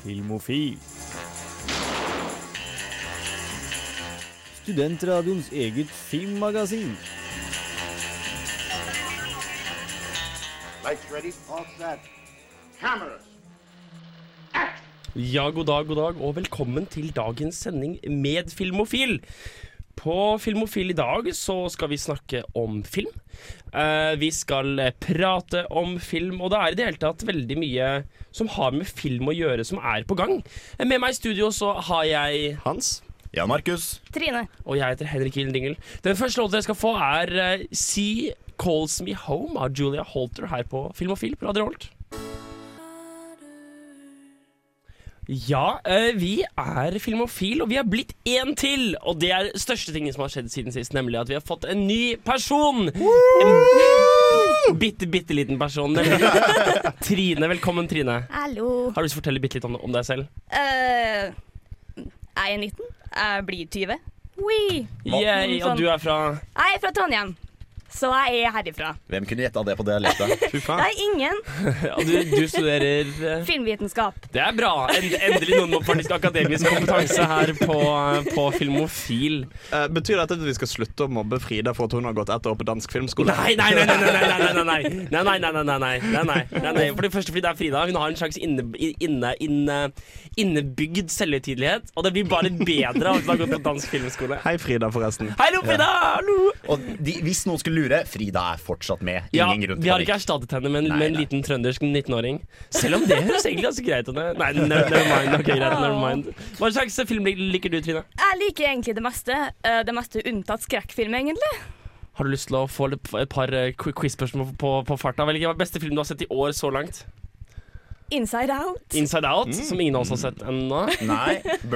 Filmofil. Studentradioens eget filmmagasin. Lights ready, all set. Cameras. Ja, god dag, god dag, og velkommen til dagens sending med Filmofil. På Filmofil i dag så skal vi snakke om film. Eh, vi skal prate om film, og det er i det hele tatt veldig mye som har med film å gjøre, som er på gang. Eh, Med meg i studio så har jeg Hans? Jan Markus. Trine. Og jeg heter Henrik Hilden Dingel. Den første låten dere skal få, er uh, Sea Calls Me Home av Julia Holter her på Film & Film, på Radio Holt. Ja, eh, vi er Filmofil, og vi har blitt én til! Og det er den største tingen som har skjedd siden sist, nemlig at vi har fått en ny person! En bitte, bitte liten person. Trine. Velkommen, Trine. Hallo. Har du lyst til å fortelle bitte litt om, om deg selv? Eh, jeg er 19. Jeg blir 20. Oui. Yay, og du er fra Jeg er fra Trondheim, så jeg er herifra. Hvem kunne gjetta det på dialekten? Fy faen. Nei, ingen. ja, du, du studerer eh, Filmvitenskap. Det er bra. End, endelig noen med faktisk akademisk kompetanse her på, på Filmofil. Eh, betyr dette at vi skal slutte å mobbe Frida for at hun har gått ett år på dansk filmskole? Nei, nei, nei, nei, nei, nei, nei, nei, nei, nei, nei, nei, nei, nei, nei, nei, nei, nei. For det første fordi det er Frida. Hun har en slags inne, inne, inne, innebygd selvhøytidelighet. Og det blir bare bedre av at hun har gått på dansk filmskole. Hei, Frida, forresten. Hallo, Frida! Hallo! Og de, hvis noen skulle lure, Frida er fortsatt med. Ja, Ingen grunn vi har ikke erstattet henne med en, Nei, med en nei. liten trøndersk 19-åring. Selv om det høres egentlig ganske greit ut. Nei, never, never mind. Okay, greit, never mind. Hva slags film liker du, Trine? Jeg liker egentlig det meste. eh, det meste unntatt skrekkfilm, egentlig. Har du lyst til å få et par eh, quiz-spørsmål på, på farta? Hvilken var beste film du har sett i år så langt? Inside Out. Inside Out, Mm. som ingen av oss har sett ennå.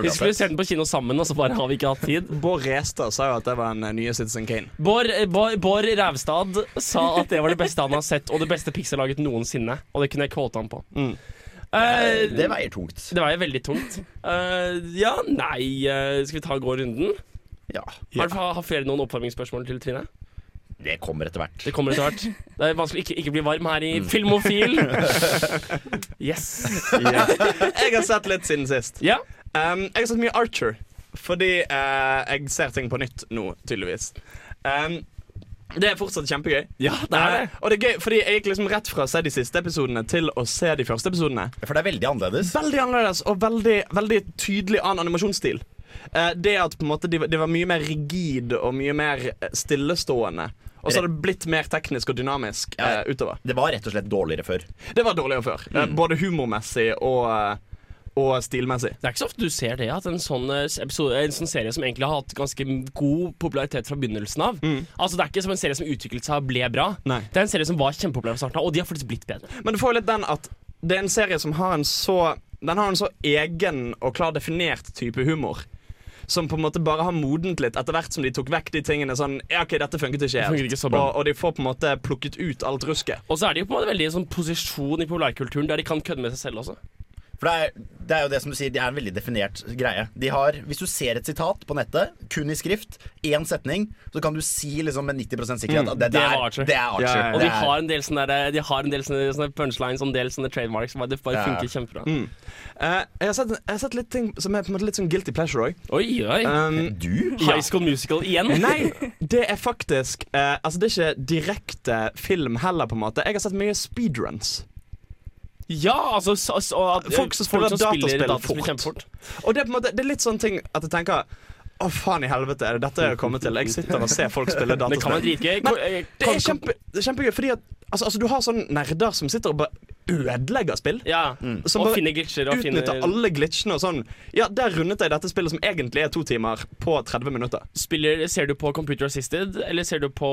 Vi skulle sett. den på kino sammen, og så bare har vi ikke hatt tid. Bård Restad sa jo at det var den eh, nye Citizen Kane. Bård, eh, Bård, Bård Rævstad sa at det var det beste han har sett, og det beste Pixar laget noensinne. Og det kunne jeg kvote han på. Mm. Uh, Det veier tungt. det var jo veldig tungt. Uh, ja, nei uh, Skal vi ta gå runden? Ja, Har, har flere noen oppvarmingsspørsmål til Trine? Det kommer etter hvert. Det kommer etter hvert. Det er vanskelig å ikke, ikke bli varm her i Filmofil. Yes. Jeg har sett litt siden sist. Ja. Um, jeg har sett mye Archer, fordi uh, jeg ser ting på nytt nå, tydeligvis. Um, det er fortsatt kjempegøy. ja, det er det. Eh, og det er gøy, fordi Jeg gikk liksom rett fra å se de siste episodene til å se de første episodene. For det er veldig annerledes. Veldig annerledes og veldig, veldig tydelig annen animasjonsstil. Eh, det at på en måte de, var- de var mye mer rigid og mye mer eh, stillestående. Og så har det blitt mer teknisk og dynamisk eh, Ja. utover. Det var rett og slett dårligere før. Det var dårligere før. Mm. både humormessig og, eh, og stilmessig. Det er ikke så ofte du ser det, at en sånn, eh, episode, en sånn serie som egentlig har hatt ganske god popularitet fra begynnelsen av Altså Det er ikke som en serie som utviklet seg og ble bra. Nei. Det er en serie som var kjempepopulær fra starten av, og de har faktisk blitt bedre. Men du får jo litt den at det er en serie som har en så Den har en så egen og klar definert type humor. Som på en måte bare har modent litt etter hvert som de tok vekk de tingene. Sånn, ja ok, dette funket ikke helt ikke. Og, og de får på en måte plukket ut alt rusket. Og så er de jo på en måte veldig i en sånn posisjon i populærkulturen der de kan kødde med seg selv også. For det er, det er jo det som du sier, det er en veldig definert greie. De har, Hvis du ser et sitat på nettet, kun i skrift, én setning, så kan du si liksom med 90 sikkerhet at det, det der, var Archer. Det er Archer. Ja, ja, ja. Og de er- har en del sånne, der, de har en del sånne, sånne punchlines og en del sånne trademarks. Det bare Ja. funker kjempebra. Mm. Uh, jeg, har sett, jeg har sett litt ting som er på en måte litt sånn guilty pleasure òg. Oi, oi. Um, Du? High School Musical igjen? Nei, det er faktisk uh, Altså det er ikke direkte film heller, på en måte. Jeg har sett mye speedruns. Ja, altså så, så, at, Folk som spiller dataspill fort. kjempefort. Og det er på en måte Det er litt sånn ting at jeg tenker Å, faen i helvete, er det dette jeg kommer til? Jeg sitter og ser folk spille Det kan være dritgøy. Eh, Det er, kjempe, det er kjempegøy, fordi at altså, altså, du har sånne nerder som sitter og bare ødelegger spill. Ja, Som og bare finner glitcher og finner Utnytter alle glitchene og sånn. Ja, der rundet jeg dette spillet som egentlig er to timer, på 30 minutter. Spiller, Ser du på computer assisted, eller ser du på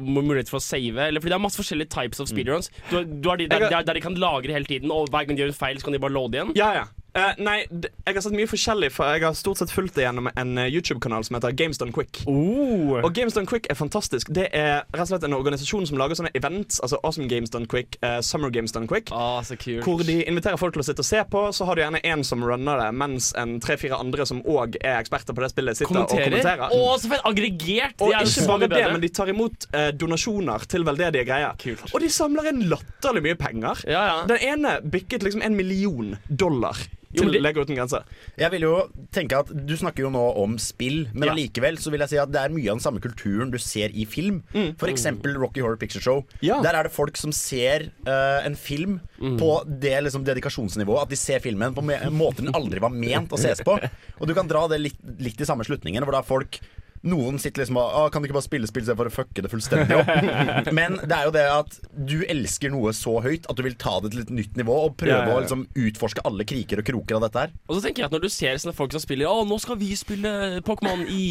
mulighet for å save? Eller, fordi Det er masse forskjellige types of speedruns. Du, du har de der, har- der, der de kan lagre hele tiden, og hver gang de gjør en feil, så kan de bare loade igjen. Ja, ja. Eh, nei, jeg har sett mye forskjellig, for jeg har stort sett fulgt det gjennom en eh, YouTube-kanal som heter Games Done Quick. Oh. Og Games Done Quick er fantastisk. Det er rett og slett en organisasjon som lager sånne events, altså Awesome Games Done Quick, uh, Summer Games Done Quick. Oh, så kult. Hvor de inviterer folk til å sitte og se på, så har du gjerne en som runner det, mens en tre-fire andre som òg er eksperter på det spillet, sitter og kommenterer. Oh, så fett! Aggregert! Og ikke bare det, bedre. men de tar imot uh, donasjoner til veldedige greier. Kult. Og de samler inn latterlig mye penger. Ja, ja. Den ene bikket liksom en million dollar Jo, men til det- uten grenser. Jeg vil jo tenke at Du snakker jo nå om spill, men Ja. allikevel så vil jeg si at det er mye av den samme kulturen du ser i film. For eksempel Rocky Horror Picture Show. Ja. Der er det folk som ser uh, en film på det liksom, dedikasjonsnivået. At de ser filmen på en måte den aldri var ment å ses på. Og du kan dra det litt, litt i samme slutningen, hvor da folk noen sitter liksom og Kan du ikke bare spille spill istedenfor å fucke det fullstendig opp? Men det er jo det at du elsker noe så høyt at du vil ta det til et nytt nivå og prøve Ja, ja, ja. å liksom utforske alle kriker og kroker av dette her. Og så tenker jeg at Når du ser sånne folk som spiller Å, nå skal vi spille Pokémon i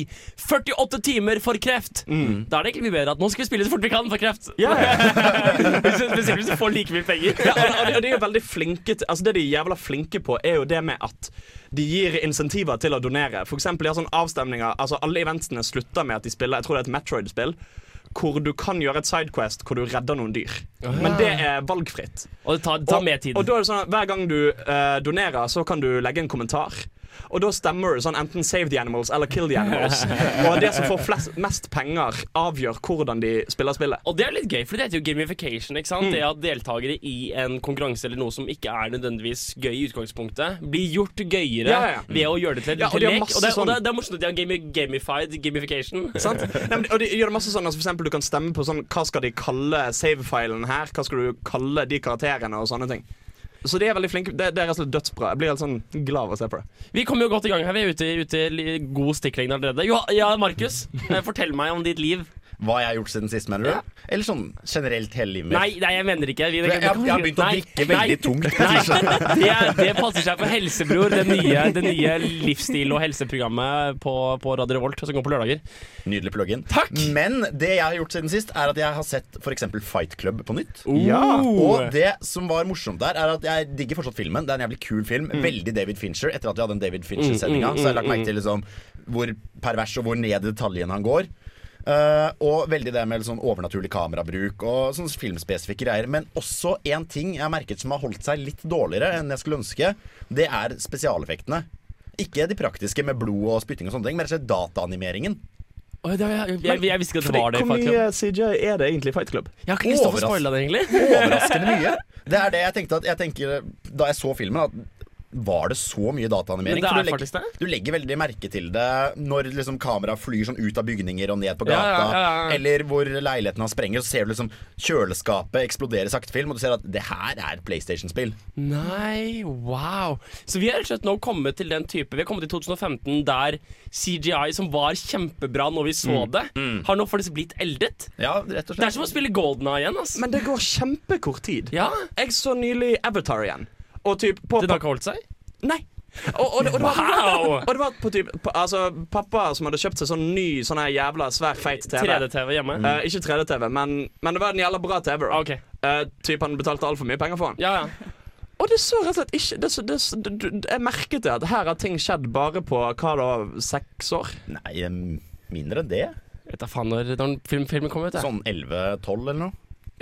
48 timer for kreft, da er det egentlig mye bedre at nå skal vi spille så fort vi kan for kreft. Ja, ja. Spesielt hvis du får like mye penger. Ja, og, og, de, og de er jo veldig flinke til, Altså Det de er jævla flinke på, er jo det med at de gir insentiver til å donere. For eksempel, de har sånne avstemninger Altså Alle eventene slutter med at de spiller Jeg tror det er et Metroid-spill. Hvor du kan gjøre et sidequest hvor du redder noen dyr. Men det er valgfritt. Og det tar, tar Og- mer tid. Og da er det sånn at Hver gang du uh, donerer, så kan du legge en kommentar. Og da stemmer det sånn enten 'save the animals' eller 'kill the animals'. og det som får flest, mest penger, avgjør hvordan de spiller spillet. Og det er litt gøy, for det heter jo gamification. ikke sant? Det at deltakere i en konkurranse eller noe som ikke er nødvendigvis gøy i utgangspunktet, blir gjort gøyere Ja, ja. ved å gjøre det til, Ja, og de har lek. Og det, og sånn- det, det er morsomt at de har gami gamified gamification. Sant? Nei, og de gjør det masse sånn altså For eksempel du kan stemme på sånn Hva skal de kalle save-filen her? Hva skal du kalle de karakterene og sånne ting. Så de er veldig flinke. Det, det er rett og slett dødsbra. Jeg blir helt sånn glad av å se på det. Vi kommer jo godt i gang her. Vi er ute, ute i god stikklengde allerede. Jo, ja, Markus, eh, fortell meg om ditt liv. Hva jeg har gjort siden sist, mener du? Ja. Eller sånn generelt hele livet mitt? Nei, nei, jeg mener ikke. Vi, For jeg, jeg, jeg har begynt å drikke veldig nei, tungt. Nei, det, det passer seg for Helsebror, det nye, det nye livsstil- og helseprogrammet på, på Radio Revolt som går på lørdager. Nydelig plugin. Takk! Men det jeg har gjort siden sist, er at jeg har sett f.eks. Fight Club på nytt. Ja. Og det som var morsomt der, er at jeg digger fortsatt filmen. Det er en jævlig kul film. Mm. Veldig David Fincher. Etter at vi hadde den David Fincher-sendinga, så har jeg lagt merke til liksom hvor pervers og hvor ned i detaljene han går. Eh, og veldig det med sånn overnaturlig kamerabruk og sånn filmspesifikke greier. Men også en ting jeg har merket som har holdt seg litt dårligere enn jeg skulle ønske. Det er spesialeffektene. Ikke de praktiske med blod og spytting og sånne ting, men rett og slett dataanimeringen. Oh, det, jeg, jeg, jeg visste ikke at det var det. Hvor Fight Club. mye CJ er det egentlig i Fight Club? Jeg har ikke lyst til å spoile det, egentlig. Overraskende mye. Det er det jeg tenkte at jeg tenker Da jeg så filmen, at var det så mye dataanimering? Men det er du, legger, faktisk det. du legger veldig merke til det når liksom kameraet flyr sånn ut av bygninger og ned på gata. ja, ja, ja. Eller hvor leiligheten hans sprenger, så ser du liksom kjøleskapet eksplodere sakte film, og du ser at det her er PlayStation-spill. Nei, wow. Så vi har rett og slett nå kommet til den type Vi har kommet til 2015 der CGI, som var kjempebra når vi så det, har nå faktisk blitt eldet. Ja, rett og Det er som å spille Golden Eye igjen. Altså. Men det går kjempekort tid. ja, Jeg så nylig Avatar igjen. Og typ på, Den har ikke holdt seg. Nei. Og, og, det- og, det var, Wow! og det var på typ på, Altså, pappa som hadde kjøpt seg sånn ny Sånn her jævla svær feit TV. 3D-TV hjemme. Eh, ikke 3D-TV, men, men det var en jævla bra TV. Okay. Uh. Eh, typ Han betalte altfor mye penger for den. Ja, ja. Og det så rett og slett ikke det, så- det, så- det, det, Jeg merket det at her har ting skjedd bare på hva da, seks år. Nei, mindre enn det. Vet da faen når, når film, filmen kom ut. Sånn 11-12 eller noe.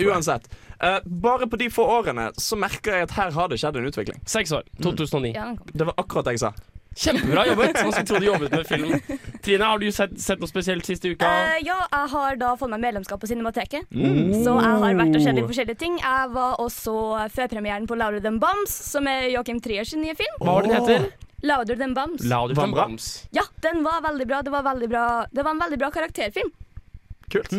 Uansett. eh, bare på de få årene så merker jeg at her har det skjedd en utvikling. Seks år. 2009. Ja, den kom. Det var akkurat det jeg sa. Kjempebra jobbet! Man skulle tro du jobbet med film. Trine, har du sett, sett noe spesielt siste uka? Eh, ja, jeg har da fått meg medlemskap på Cinemateket. Så jeg har vært og sett litt forskjellige ting. Jeg var også førpremieren på Louder Than Bombs, som er Joachim Triers nye film. Hva var den heter? Louder Than Bombs. Louder than den bra? bombs. Ja, den var veldig bra. Det var, veldig bra. det var en veldig bra karakterfilm. Kult.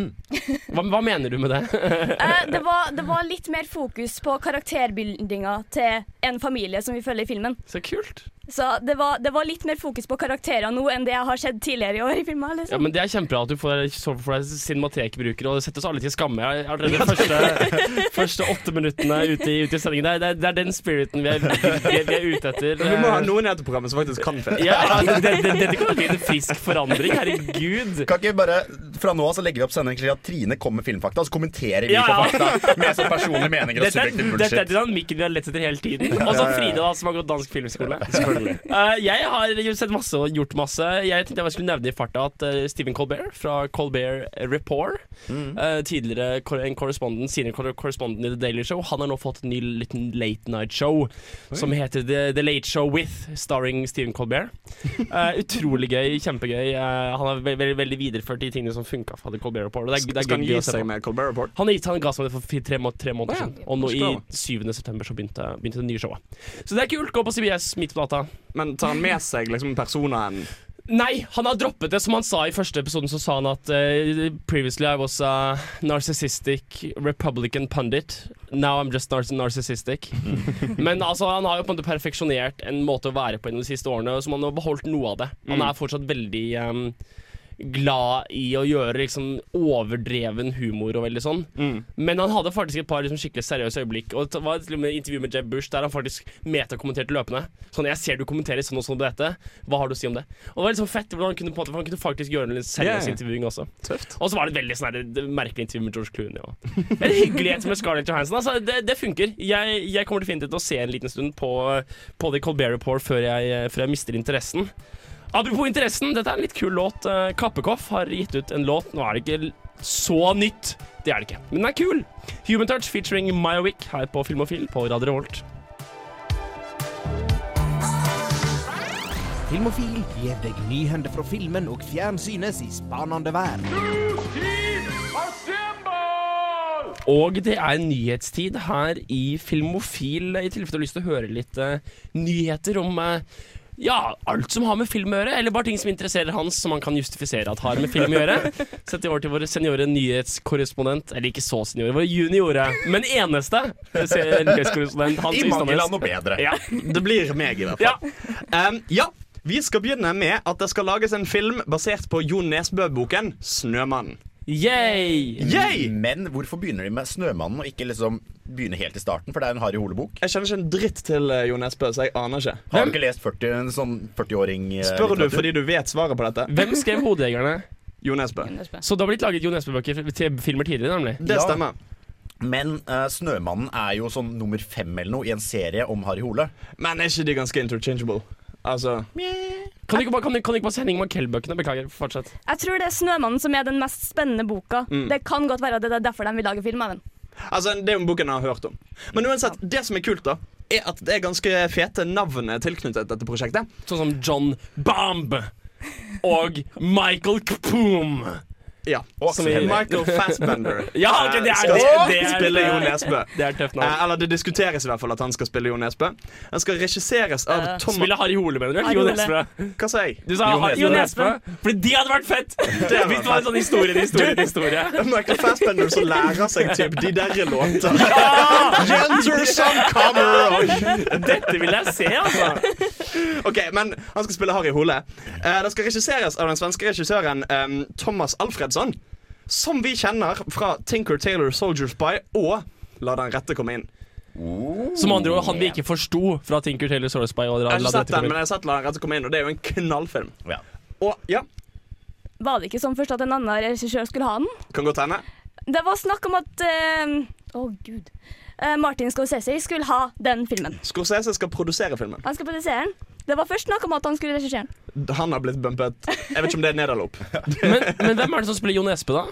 Hva, hva mener du med det? Eh, det, var, det var litt mer fokus på karakterbildinga til en familie som vi følger i filmen. Så kult. Så det var, det var litt mer fokus på karakterer nå enn det jeg har sett tidligere i år i filmer. Ja, Liksom. men Det er kjempebra at du får, så for deg cinematekbrukere, og det setter oss alle til skamme. Jeg har allerede de første, første åtte minuttene ute i, ute i sendingen. Det er, det, er, det er den spiriten vi er, vi, vi er ute etter. Vi må ha noen i dette programmet som faktisk kan film. Ja, det, det, det, Dette kommer til å bli en frisk forandring. Herregud. Kan ikke bare, Fra nå av så legger vi opp sendingen slik at Trine kommer med filmfakta, og så kommenterer vi Ja, på fakta med så personlige meninger og subjektiv bullshit. dette er den dynamikken vi har lett etter hele tiden. Og så Frida, da, som har gått dansk filmskole. Eh, jeg har jo sett masse og gjort masse. Jeg tenkte jeg skulle nevne i farta at uh, Stephen Colbert fra Colbert Report, eh, tidligere kor- en korrespondent, senior korrespondent i The Daily Show, han har nå fått en ny liten late night show som heter The, The Late Show With, starring Stephen Colbert. Utrolig gøy, kjempegøy. Han har ve veldig, veldig videreført de tingene som funka fra The Colbert Report. Det er, det er Skal han gi seg med Colbert Report? Han, gitt, han ga seg med det for tre, må tre måneder oh, ja, siden. Og nå i 7. september så begynte, begynte det nye showet. Så det er kult. Gå på CBS midt på data. Men tar han med seg liksom personaen Nei, han har droppet det. Som han sa i første episoden, så sa han at uh, Previously I was a narcissistic Republican pundit. Now I'm just nar narcissistic. Men altså, han har jo på en måte perfeksjonert en måte å være på gjennom de siste årene, som han har beholdt noe av det. Han er fortsatt veldig em, glad i å gjøre liksom overdreven humor og veldig sånn. Men han hadde faktisk et par liksom, skikkelig seriøse øyeblikk. Og det var et intervju med Jeb Bush der han faktisk metakommenterte løpende. Sånn, jeg ser du kommenterer sånn og sånn på dette. Hva har du å si om det? Og det var sånn fett, han kunne, måte, han kunne faktisk gjøre en litt seriøs Yeah. intervjuing også. Tøft. Og så var det et veldig sånn merkelig intervju med George Clooney. Og. En hyggelighet med Scarlett Johansson. Altså, det, det funker. Jeg, jeg kommer definitivt til å se en liten stund på, på The Colbert Report før jeg, før jeg mister interessen. Apropos interessen, dette er en litt kul låt. Eh, Kappekoff har gitt ut en låt. Nå er det ikke så nytt, det er det ikke, men den er kul. Human Touch featuring Mayowick her på Filmofil på Radio Revolt. Filmofil gir deg nyhender fra filmen og fjernsynets i spanende verden. Og det er nyhetstid her i Filmofil, i tilfelle du har lyst til å høre litt uh, nyheter om eh, ja, alt som har med film å gjøre, eller bare ting som interesserer hans, som han kan justifisere at har med film å gjøre. Sett i år til vår seniore nyhetskorrespondent, eller ikke så seniore, vår juniore, men eneste nyhetskorrespondent. Hans I mange land og bedre. Ja. Det blir meg, i hvert ja. fall. Um, ja, vi skal begynne med at det skal lages en film basert på Jo Nesbø-boken 'Snømannen'. Yay! Yay! Men hvorfor begynner de med Snømannen og ikke liksom begynne helt i starten? For det er en Harry Hole-bok. Jeg kjenner ikke en dritt til eh, Jo Nesbø, så jeg aner ikke. Har du ikke lest 40, en sånn 40-åring? eh, Spør du litteratur? fordi du vet svaret på dette? Hvem skrev 'Hodejegerne'? Jo Nesbø. Så det har blitt laget Jo Nesbø-bøker til filmer tidligere, nemlig. Det Ja. stemmer. Men eh, Snømannen er jo sånn nummer fem eller noe i en serie om Harry Hole. Men er ikke de ganske interchangeable? Altså Kan du ikke bare, kan du, kan du ikke bare sende Ingmar Kell-bøkene? Beklager, fortsett. Jeg tror det er 'Snømannen' som er den mest spennende boka. Mm. Det kan godt være at det er derfor de vil lage film av den. Altså, Det er jo boken jeg har hørt om. Men uansett, det som er kult, da er at det er ganske fete navn tilknyttet dette prosjektet. Sånn som John Bomb og Michael Kapoom. Ja. Som i- Michael Fassbender Ja, okay, det er- skal det- det er- spille Jo Nesbø. Det er tøft navn. Eh, eller det diskuteres i hvert fall at han skal spille Jo Nesbø. Han skal regisseres av uh, Thomas Spille Harry Hole, mener du? Jo Nesbø. Hva sa jeg? Du sa Jo Nesbø. Fordi de hadde vært fett! Hvis det var en sånn historie historie historie. Michael Fassbender som lærer seg typ de derre låter. Ja! Dette vil jeg se, altså. Ok, men han skal spille Harry Hole. Eh, det skal regisseres av den svenske regissøren Thomas Thomas Alfredsson. Som vi kjenner fra Tinker Taylor Soldier Spy og La den rette komme inn. Som andre ord, han vi ikke forsto fra Tinker Taylor Soldier Spy. Og Jeg har ikke sett den, men jeg har sett La den rette komme inn, og det er jo en knallfilm. Ja. Og ja, Var det ikke sånn først at en annen regissør skulle ha den? kan godt hende. Det var snakk om at uh, oh, gud. Uh, Martin Scorsese skulle ha den filmen. Scorsese skal produsere filmen. Han skal produsere den. Det var først snakk om at han skulle regissere den. Han har blitt bumpet. Jeg vet ikke om det er ned eller opp. Men, men hvem er det som spiller Jon Espe, da?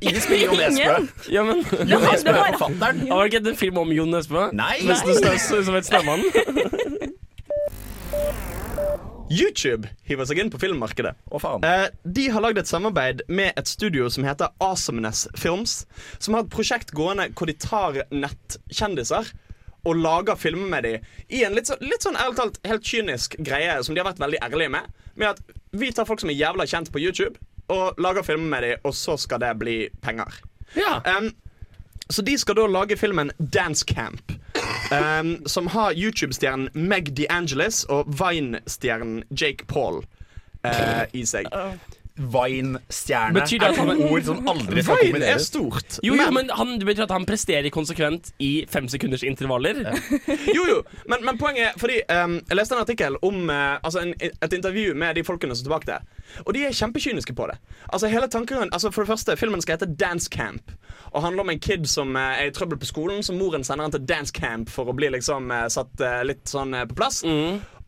Ingen spiller Jon Espe. Ja, men Jon Espe er forfatteren. Var det ikke en film om Jon Espe? Nei! Nesten størst som et snømann. YouTube hiver seg inn på filmmarkedet. Oh, faen. Eh, de har lagd et samarbeid med et studio som heter Awesomeness Films. Som har et prosjekt gående hvor de tar nettkjendiser og lager filmer med dem i en litt, så, litt sånn ærlig talt helt kynisk greie som de har vært veldig ærlige med. Med at vi tar folk som er jævla kjent på YouTube, og lager filmer med dem, og så skal det bli penger. Ja. Um, så de skal da lage filmen Dance Camp. Um, som har YouTube-stjernen Meg DeAngelis og Vine-stjernen Jake Paul uh, i seg. Vine-stjerne er et ord som aldri skal kombineres. Vine er stort. Jo, jo, men han, det betyr at han presterer konsekvent i fem sekunders intervaller. Jo, jo, men, men poenget er fordi um, Jeg leste en artikkel om uh, altså en, et intervju med de folkene som står bak det. Og de er kjempekyniske på det. Altså hele tanken altså For det første, Filmen skal hete Dance Camp. Og handler om en kid som uh, er i trøbbel på skolen, som moren sender han til dance camp for å bli liksom uh, satt litt sånn på plass.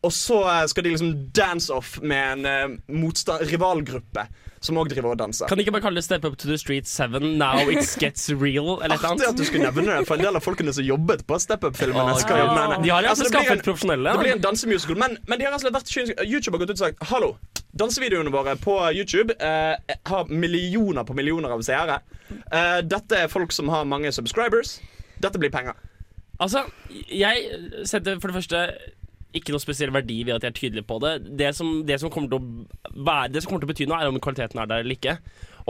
Og så eh, skal de liksom dance off med en eh, rivalgruppe som òg driver og danser. Kan de ikke bare kalle det Step Up to the Street 7 Now It Gets Real? Eller et Artig at du skulle nevne det, for en del av folkene som jobbet på Step Up-filmene, Oh, ja. De har Altså, altså skaffet en- profesjonelle. Det blir en dansemusical, men, men de har altså vært. YouTube har gått ut og sagt Hallo, dansevideoene våre på YouTube eh, har millioner på millioner av seere. Eh, dette er folk som har mange subscribers. Dette blir penger. Altså, jeg setter for det første ikke noe spesiell verdi ved at jeg er tydelig på det. Det som, det som, kommer, til å være, det som kommer til å bety noe, er om kvaliteten er der eller ikke.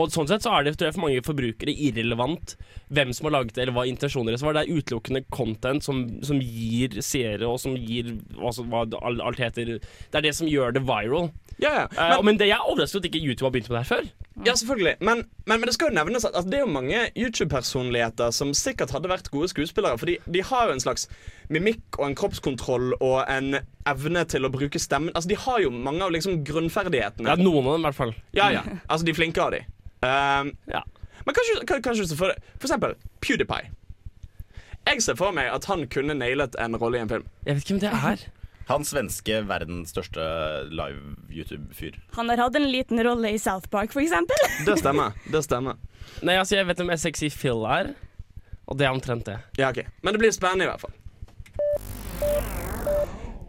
Og sånn sett så er det tror jeg, for mange forbrukere irrelevant hvem som har laget det, eller hva intensjonen deres var. Det er utelukkende content som, som gir seere, og som gir altså, hva alt heter Det er det som gjør det viral. Ja, ja. Eh, Men, det, jeg er overrasket over at ikke YouTube har begynt med det her før. ja selvfølgelig. Men, men, men det skal jo nevnes at, at det er jo mange YouTube-personligheter som sikkert hadde vært gode skuespillere. For de, de har jo en slags mimikk og en kroppskontroll og en evne til å bruke stemmen. Altså, De har jo mange av liksom grunnferdighetene. Ja, noen av dem i hvert fall. Ja, ja. Altså, de flinke av de. Um, Ja. Men kanskje, kan- kanskje for, for eksempel PewDiePie. Jeg ser for meg at han kunne nailet en rolle i en film. Jeg vet ikke hvem det er. Han svenske verdens største live YouTube-fyr. Han har hatt en liten rolle i South Park, eksempel. Det stemmer. det stemmer Nei, altså, jeg vet hvem Sexy Phil er, og det er omtrent det. Ja, ok Men det blir spennende i hvert fall.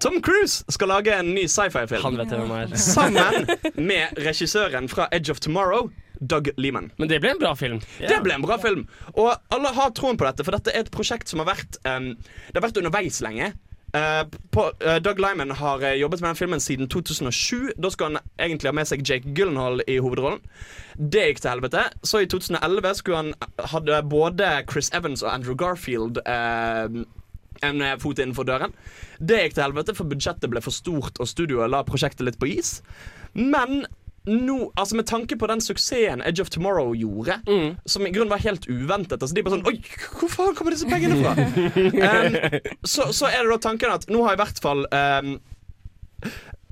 Tom Cruise skal lage en ny sci-fi-film. Han vet hvem er. Sammen med regissøren fra Edge of Tomorrow, Doug Lehman. Men det ble en bra film. Det ble en bra film. Og alle har troen på dette, for dette er et prosjekt som har vært um, Det har vært underveis lenge. Eh, på, eh, Doug Lyman har eh, jobbet med den filmen siden 2007. Da skulle han egentlig ha med seg Jake Gyllenhaal i hovedrollen. Det gikk til helvete. Så i 2011 skulle han hadde både Chris Evans og Andrew Garfield eh, en fot innenfor døren. Det gikk til helvete, for budsjettet ble for stort, og studioet la prosjektet litt på is. Men nå, altså med tanke på den suksessen Edge of Tomorrow gjorde, som i grunnen var helt uventet altså De bare sånn Oi, hvor faen kommer disse pengene fra? um, så, så er det da tanken at nå har i hvert fall um,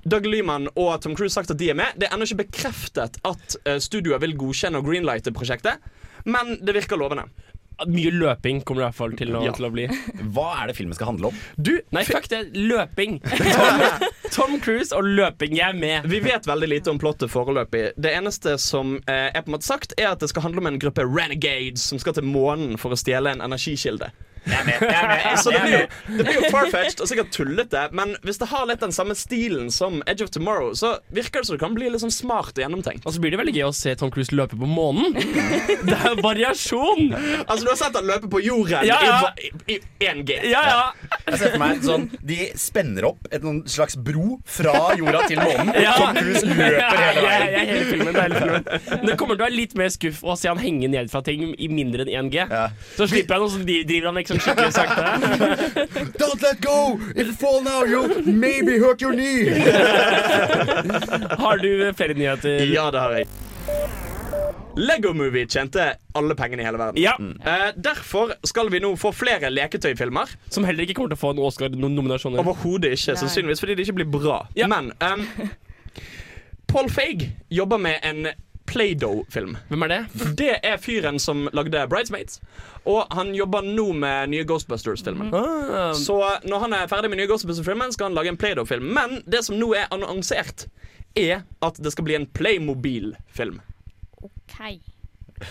Doug Lyman og Tom Cruise sagt at de er med. Det er ennå ikke bekreftet at uh, studioet vil godkjenne og greenlighte prosjektet, men det virker lovende. Mye løping kommer det i hvert fall til å, Ja. til å bli. Hva er det filmen skal handle om? Du, Nei, fuck det. Løping. Tom, Cruise og løping. Jeg er med. Vi vet veldig lite om plottet foreløpig. Det eneste som eh, er på en måte sagt, er at det skal handle om en gruppe renegades som skal til månen for å stjele en energikilde. Så det blir jo, det blir jo farfetched og sikkert tullete, men hvis det har litt den samme stilen som Edge of Tomorrow, så virker det som det kan bli litt sånn smart og gjennomtenkt. Og så blir det veldig gøy å se Tom Cruise løpe på månen. Det er variasjon. Altså, du har sett han løpe på jorden Ja, ja. i, i, i 1G. Ja, ja. Jeg ser for meg sånn De spenner opp et slags bro fra jorda til månen. Ja. Tom Cruise løper hele veien. ja, hele filmen, det er hele filmen. Det kommer til å være litt mer skuff å se han henge ned fra ting i mindre enn 1G. Ja. Så slipper han, og så driver han liksom skikkelig sakte. Don't let go! If you fall now, you maybe hurt your knee. Har du flere nyheter? Ja, det har jeg. Lego Movie tjente alle pengene i hele verden. Ja, Eh, derfor skal vi nå få flere leketøyfilmer. Som heller ikke kommer til å få en Oscar-nominasjon. Overhodet ikke, sannsynligvis fordi det ikke blir bra. Ja. Men um, Paul Feig jobber med en Play-Doh-film. Hvem er det? Det er fyren som lagde Bridesmaids. Og han jobber nå med nye Ghostbusters-filmen. Mm. Så når han er ferdig med nye Ghostbusters-filmen, skal han lage en Play-Doh-film. Men det som nå er annonsert, er at det skal bli en Playmobil-film. Ok.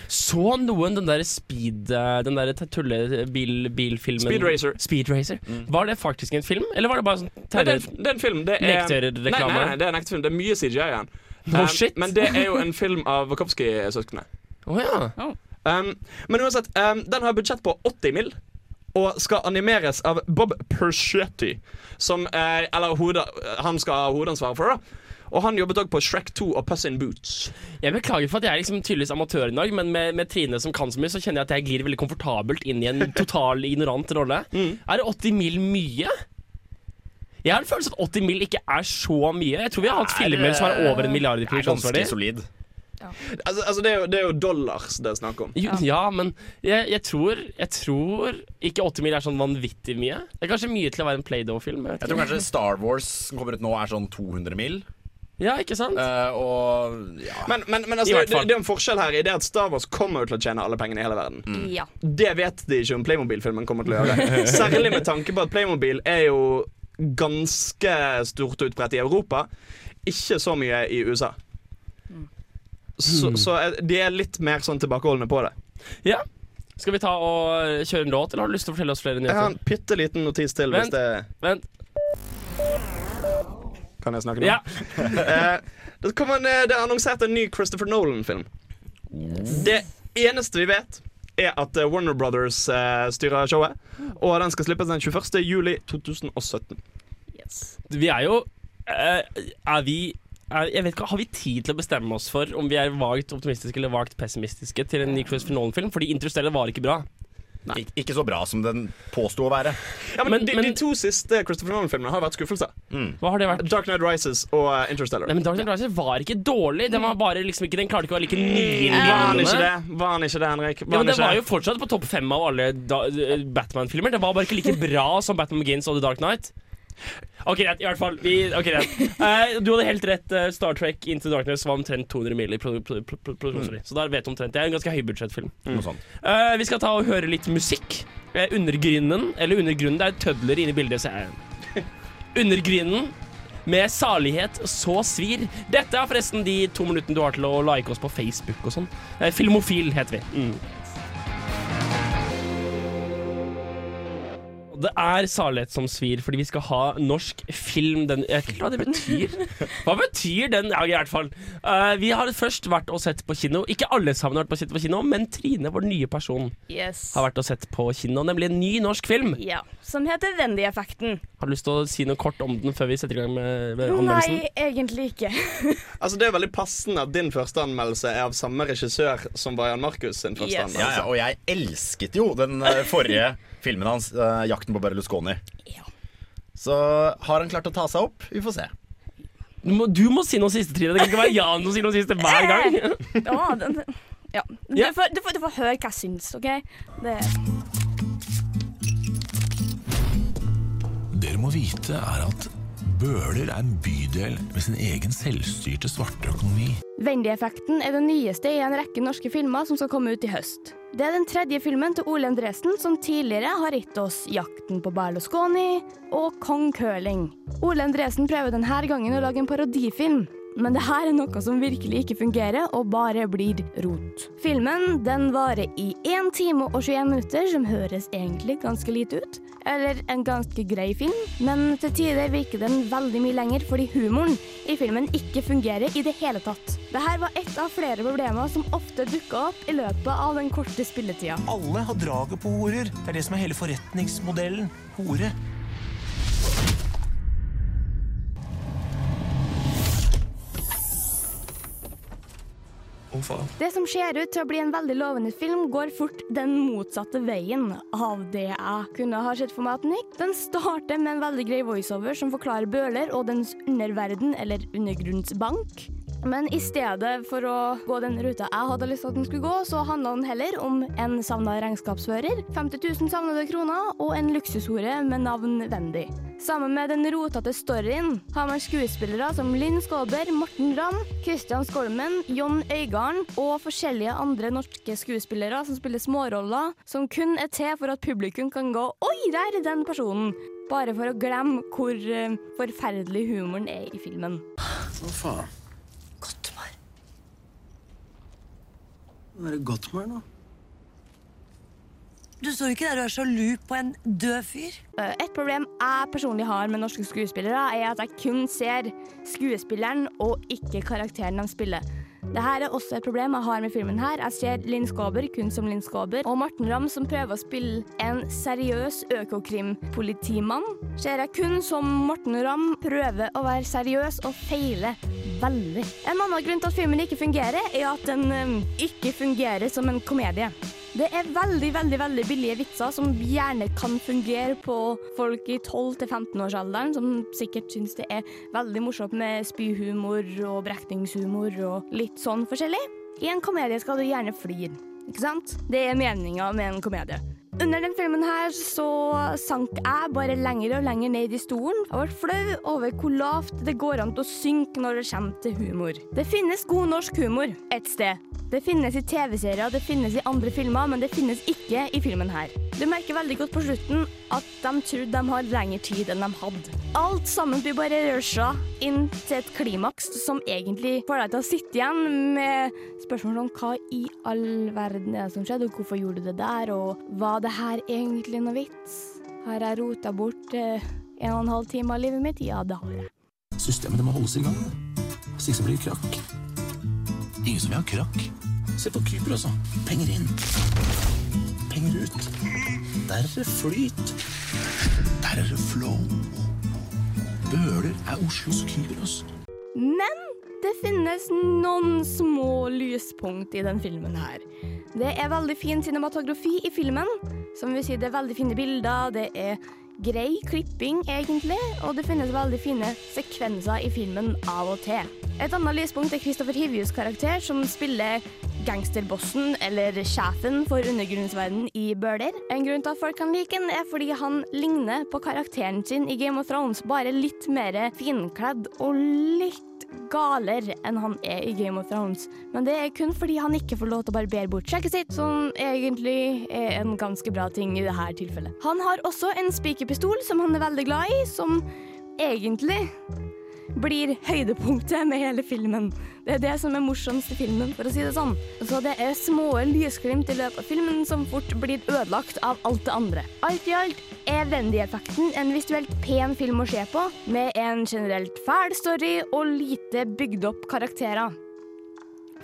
så noen den der speed eh, Den der tullebilfilmen Speed Racer. Speed Racer. Var det faktisk en film, eller var det bare sånn Nei, det, er, terror? det er en film. Det er, Nei, nei, nei, det er en ekte film. Det er mye CGI igjen. No Um, shit. Men det er jo en film av Wachowski-søsknene. Oh, ja. Um, men uansett, um, den har budsjett på 80 mill. Og skal animeres av Bob Persetti, Som er, Eller hodet, han skal ha hovedansvaret for da. Og han jobbet òg på Shrek 2 og Puss in Boots. Jeg beklager for at jeg er liksom tydeligvis amatør i dag, men med, med Trine som kan så mye, så kjenner jeg at jeg glir veldig komfortabelt inn i en total ignorant rolle. Mm. Er det 80 mil mye? Jeg har en følelse at 80 mil ikke er så mye. Jeg tror vi har hatt er, filmer som er over en milliard i er produksjonsverdi. solid. Altså, altså det, er jo, det er jo dollars det er snakk om. Ja, Ja, men jeg, jeg, tror, jeg tror ikke 80 mil er sånn vanvittig mye. Det er kanskje mye til å være en Play-Doh-film. jeg Jeg tror kanskje Star Wars som kommer ut nå, er sånn 200 mil. Ja, ikke sant? Uh, og ja. Men, men, men altså, det, det er en forskjell her i det at Star Wars kommer til å tjene alle pengene i hele verden. Ja. Det vet de ikke om Playmobil-filmen kommer til å gjøre. Særlig med tanke på at Playmobil er jo ganske stort utbredt i Europa. Ikke så mye i USA. Så, så er- de er litt mer sånn tilbakeholdne på det. Ja. Skal vi ta og kjøre en låt, eller har du lyst til å fortelle oss flere Jeg har en bitte liten notis til. Vent. Hvis det Vent. Kan jeg snakke nå? Ja. Eh, det, kommer en, eh, det er annonsert en ny Christopher Nolan-film. Det eneste vi vet, er at eh, Warner Brothers eh, styrer showet. Og den skal slippes den 21. juli 2017. Vi er jo eh, Er vi er, jeg vet ikke, Har vi tid til å bestemme oss for om vi er vagt optimistiske eller vagt pessimistiske til en ny Christopher Nolan-film? Fordi Interstellar var ikke bra. Ik ikke så bra som den påsto å være. Ja, men, Men- de, men- de to siste Christopher Nolan-filmene har vært skuffelser. Hva har det vært? Dark Knight Rises og uh, Interstellar. Nei, men Dark Knight Rises var ikke dårlig. Den var bare liksom ikke Den klarte ikke å være like Var han ikke nyrinnende. det, Var han ikke det Henrik? Var Ja, men Det var jo fortsatt på topp fem av alle eh, Batman-filmer. Det var bare ikke like bra som Batman Begins og The Dark Knight. Ok, greit. I hvert fall. Vi, ok, greit. Eh, du hadde helt rett. eh, Star Trek Into Darkness var omtrent 200 mil i produ- produ- produ- produksjonsverdi. Så da vet du omtrent. Det er en ganske høybudsjettfilm. Noe sånt. Eh, vi skal ta og høre litt musikk. Eh, undergrunnen, eller undergrunnen, det er tødler inne i bildet. Så jeg. Undergrunnen med salighet så svir. Dette er forresten de to minuttene du har til å like oss på Facebook og sånn. Eh, Filmofil heter vi. Det er salighet som svir, fordi vi skal ha norsk film. Den, jeg vet ikke hva det betyr. Hva betyr den? Ja, i hvert fall. Uh, vi har først vært og sett på kino. Ikke alle sammen har vært på sett på kino, men Trine, vår nye person, Yes. har vært og sett på kino. Nemlig en ny norsk film. Ja, Som heter Wendy-effekten. Har du lyst til å si noe kort om den før vi setter i gang med, med anmeldelsen? Nei, egentlig ikke. Altså Det er veldig passende at din første anmeldelse er av samme regissør som Brian Markus sin første Yes. Anmeldelse. ja, og jeg elsket jo den eh, forrige filmen hans, uh, 'Jakten på Berlusconi'. Ja. Så har han klart å ta seg opp? Vi får se. Du må, du må si noe siste, Trine. Det kan ikke være Jan som sier noe siste hver gang. Ja, den, ja. Du, får, du, får, du får høre hva jeg syns, OK? Det, Dere må vite er at Bøler er en bydel med sin egen selvstyrte svarte økonomi. Wendy-effekten er det nyeste i en rekke norske filmer som skal komme ut i høst. Det er den tredje filmen til Ole Endresen, som tidligere har gitt oss 'Jakten på Berlusconi' og 'Kong Curling'. Ole Endresen prøver denne gangen å lage en parodifilm. Men det her er noe som virkelig ikke fungerer, og bare blir rot. Filmen den varer i 1 time og 21 minutter, som høres egentlig ganske lite ut. Eller en ganske grei film, men til tider virker den veldig mye lenger fordi humoren i filmen ikke fungerer i det hele tatt. Dette var ett av flere problemer som ofte dukka opp i løpet av den korte spilletida. Alle har draget på horer. Det er det som er hele forretningsmodellen. Hore. Å, for. Det som ser ut til å bli en veldig lovende film, går fort den motsatte veien av det jeg kunne ha sett for meg at den gikk. Den starter med en veldig grei voiceover som forklarer Bøhler og dens underverden, eller undergrunnsbank. Men i stedet for å gå den ruta jeg hadde lyst til at den skulle gå, så handla den heller om en savna regnskapsfører, 50 000 savnede kroner og en luksushore med navn Wendy. Sammen med den rotete storyen har man skuespillere som Linn Skåber, Morten Ramm, Kristian Skolmen, Jon Øygarden og forskjellige andre norske skuespillere som spiller småroller, som kun er til for at publikum kan gå 'oi, der er den personen', bare for å glemme hvor eh, forferdelig humoren er i filmen. Hva faen? Gottmar. Hva er det Gottmar nå? Du står ikke der og er sjalu på en død fyr. Eh, Et problem jeg personlig har med norske skuespillere, er at jeg kun ser skuespilleren og ikke karakteren de spiller. Dette er også et problem jeg har med filmen her. Jeg ser Linn Skåber kun som Linn Skåber, og Morten Ramm som prøver å spille en seriøs økokrimpolitimann, ser jeg kun som Morten Ramm prøver å være seriøs og feiler veldig. En annen grunn til at filmen ikke fungerer, er at den eh, ikke fungerer som en komedie. Det er veldig veldig, veldig billige vitser som gjerne kan fungere på folk i 12-15-årsalderen, som sikkert syns det er veldig morsomt med spyhumor og brekningshumor og litt sånn forskjellig. I en komedie skal du gjerne flire, ikke sant? Det er meninga med en komedie. Under den filmen her så sank jeg bare lenger og lenger ned i stolen. Jeg ble flau over hvor lavt det går an til å synke når det kommer til humor. Det finnes god norsk humor et sted. Det finnes i TV-serier, det finnes i andre filmer, men det finnes ikke i filmen her. Du merker veldig godt på slutten at de trodde de har lengre tid enn de hadde. Alt sammen blir bare rusha inn til et klimaks som egentlig får deg til å sitte igjen med spørsmål om hva i all verden er det som skjedde, og hvorfor gjorde du det der, og var det her egentlig noe vits? Har jeg rota bort eh, en og en halv time av livet mitt? Ja, det har jeg. Systemet det må holdes i gang. Hvis ikke så blir det krakk. Ingen som vil ha krakk. Se på Kypros, altså. Penger inn. Penger ut. Der er det flyt. Der er det flow. Bøler er Oslos Kypros. Men det finnes noen små lyspunkt i den filmen her. Det er veldig fin cinematografi i filmen. Som vil si det er veldig fine bilder, det er grei klipping egentlig, og det finnes veldig fine sekvenser i filmen av og til. Et annet lyspunkt er Christopher Hivjus karakter, som spiller gangsterbossen, eller sjefen for undergrunnsverdenen i Bøler. En grunn til at folk kan like ham, er fordi han ligner på karakteren sin i Game of Thrones, bare litt mer finkledd og litt galere enn han er i Game of Thrones. Men det er kun fordi han ikke får lov til å barbere bort skjegget sitt, som egentlig er en ganske bra ting i dette tilfellet. Han har også en spikerpistol som han er veldig glad i, som egentlig blir høydepunktet med hele filmen. Det er det som er morsomst i filmen, for å si det sånn. Så det er små lysglimt i løpet av filmen som fort blir ødelagt av alt det andre. Alt i alt er Wendy-effekten en visuelt pen film å se på, med en generelt fæl story og lite bygd opp karakterer.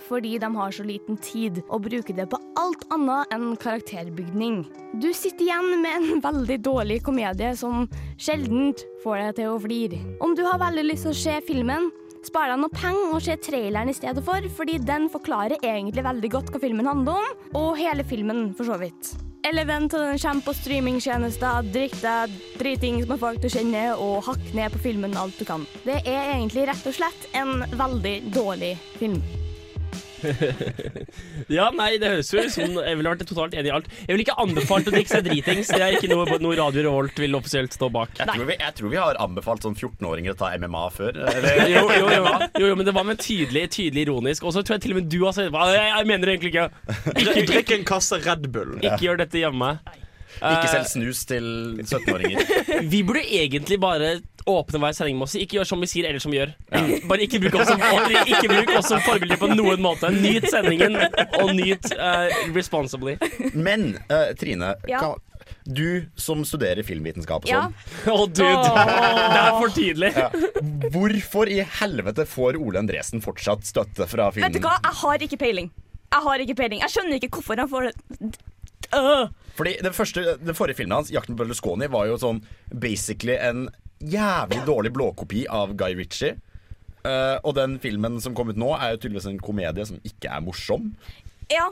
Fordi de har så liten tid og bruker det på alt annet enn karakterbygning. Du sitter igjen med en veldig dårlig komedie som sjelden får deg til å flire. Om du har veldig lyst til å se filmen, spar deg noe penger og se traileren i stedet for, fordi den forklarer egentlig veldig godt hva filmen handler om, og hele filmen for så vidt. Eller vent til den kommer på streamingtjenester, drikk deg dritings med folk du kjenner, og hakk ned på filmen alt du kan. Det er egentlig rett og slett en veldig dårlig film. Ja, nei, det høres jo ut som Jeg ville vært totalt enig i alt. Jeg ville ikke anbefalt å drikke seg dritings. Det er ikke noe, noe Radio Revolt vil offisielt stå bak. Jeg tror, vi, jeg tror vi har anbefalt sånn 14-åringer å ta MMA før. Jo, jo, jo, jo, jo, men det var med tydelig, tydelig ironisk. Og så tror jeg til og med du har sagt jeg, jeg mener det egentlig ikke. Ikke drikk en kasse Red Bull. Ikke gjør dette hjemme. Ikke Eh, selg snus til 17-åringer. Vi burde egentlig bare åpne hver sending med å si ikke gjør som vi sier, eller som vi gjør. Bare ikke bruk oss som, ikke som forbilde på noen måte. Nyt sendingen, og nyt uh, responsibly. Men uh, Trine, Ja. kan, du som studerer filmvitenskap og Ja. Oh, dude! Oh. Det er for tidlig. hvorfor i helvete får Ole Endresen fortsatt støtte fra filmen? Vet du hva, jeg har ikke peiling. Jeg har ikke peiling. Jeg skjønner ikke hvorfor han får det. Øh. Fordi den, første, den forrige filmen hans, 'Jakten på Berlusconi', var jo sånn basically en jævlig dårlig blåkopi av Guy Ritchie. Uh, og den filmen som kom ut nå, er jo tydeligvis en komedie som ikke er morsom. Ja,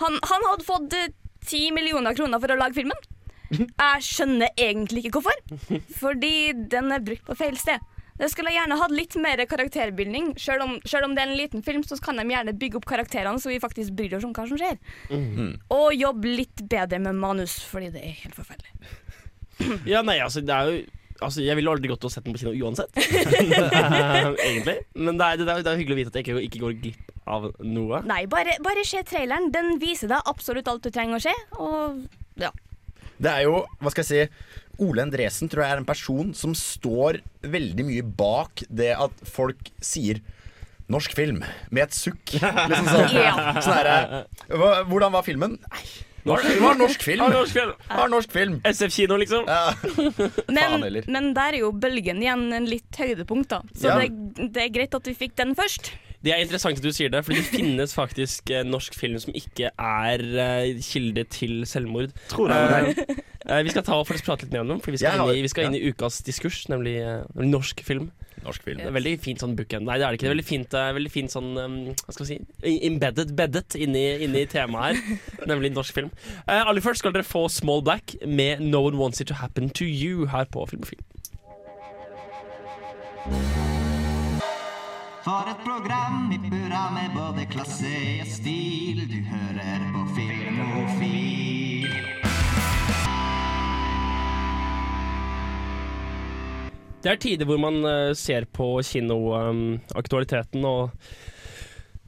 han, han hadde fått eh, ti millioner kroner for å lage filmen. Jeg skjønner egentlig ikke hvorfor. Fordi den er brukt på feil sted. Det skulle gjerne hatt litt mer karakterbildning. Selv om, selv om det er en liten film, så kan de gjerne bygge opp karakterene så vi faktisk bryr oss om hva som skjer. Og jobbe litt bedre med manus, fordi det er helt forferdelig. Ja, nei, altså, det er jo Altså, Jeg ville aldri gått og sett den på kino uansett. Egentlig. Men det er, det, er, det er hyggelig å vite at jeg ikke, ikke går glipp av noe. Nei, bare, bare se traileren. Den viser deg absolutt alt du trenger å se. Og ja. Det er jo, hva skal jeg si Ole Endresen tror jeg er en person som står veldig mye bak det at folk sier Norsk film, med et sukk. Liksom sånn, sånn her, Hvordan var filmen? Nei, det var, det norsk film. Har norsk film. Norsk film. SF-kino, liksom. Ja. Men, men der er jo bølgen igjen en litt høydepunkt, da. Så Ja. det, det er greit at vi fikk den først. Det er interessant at du sier det, for det finnes faktisk eh, norsk film som ikke er eh, kilde til selvmord. Tror det. Eh, eh, vi skal ta og prate litt mer om dem, for vi skal, Jeg inn, i, vi skal inn i ukas diskurs, nemlig, norsk film. Norsk film. Det er veldig fint sånn bookend. Nei, det er det ikke. Det er veldig fint, veldig fint sånn um, Hva skal vi si Embedded, beddet inni, inni temaet her. nemlig norsk film. Uh, aller først skal dere få Small Black med No One Wants It To Happen To You her på Filmofil. For et program i burra med både klasse og stil. Du hører på Filmofil. Det er tider hvor man eh, ser på kinoaktualiteten og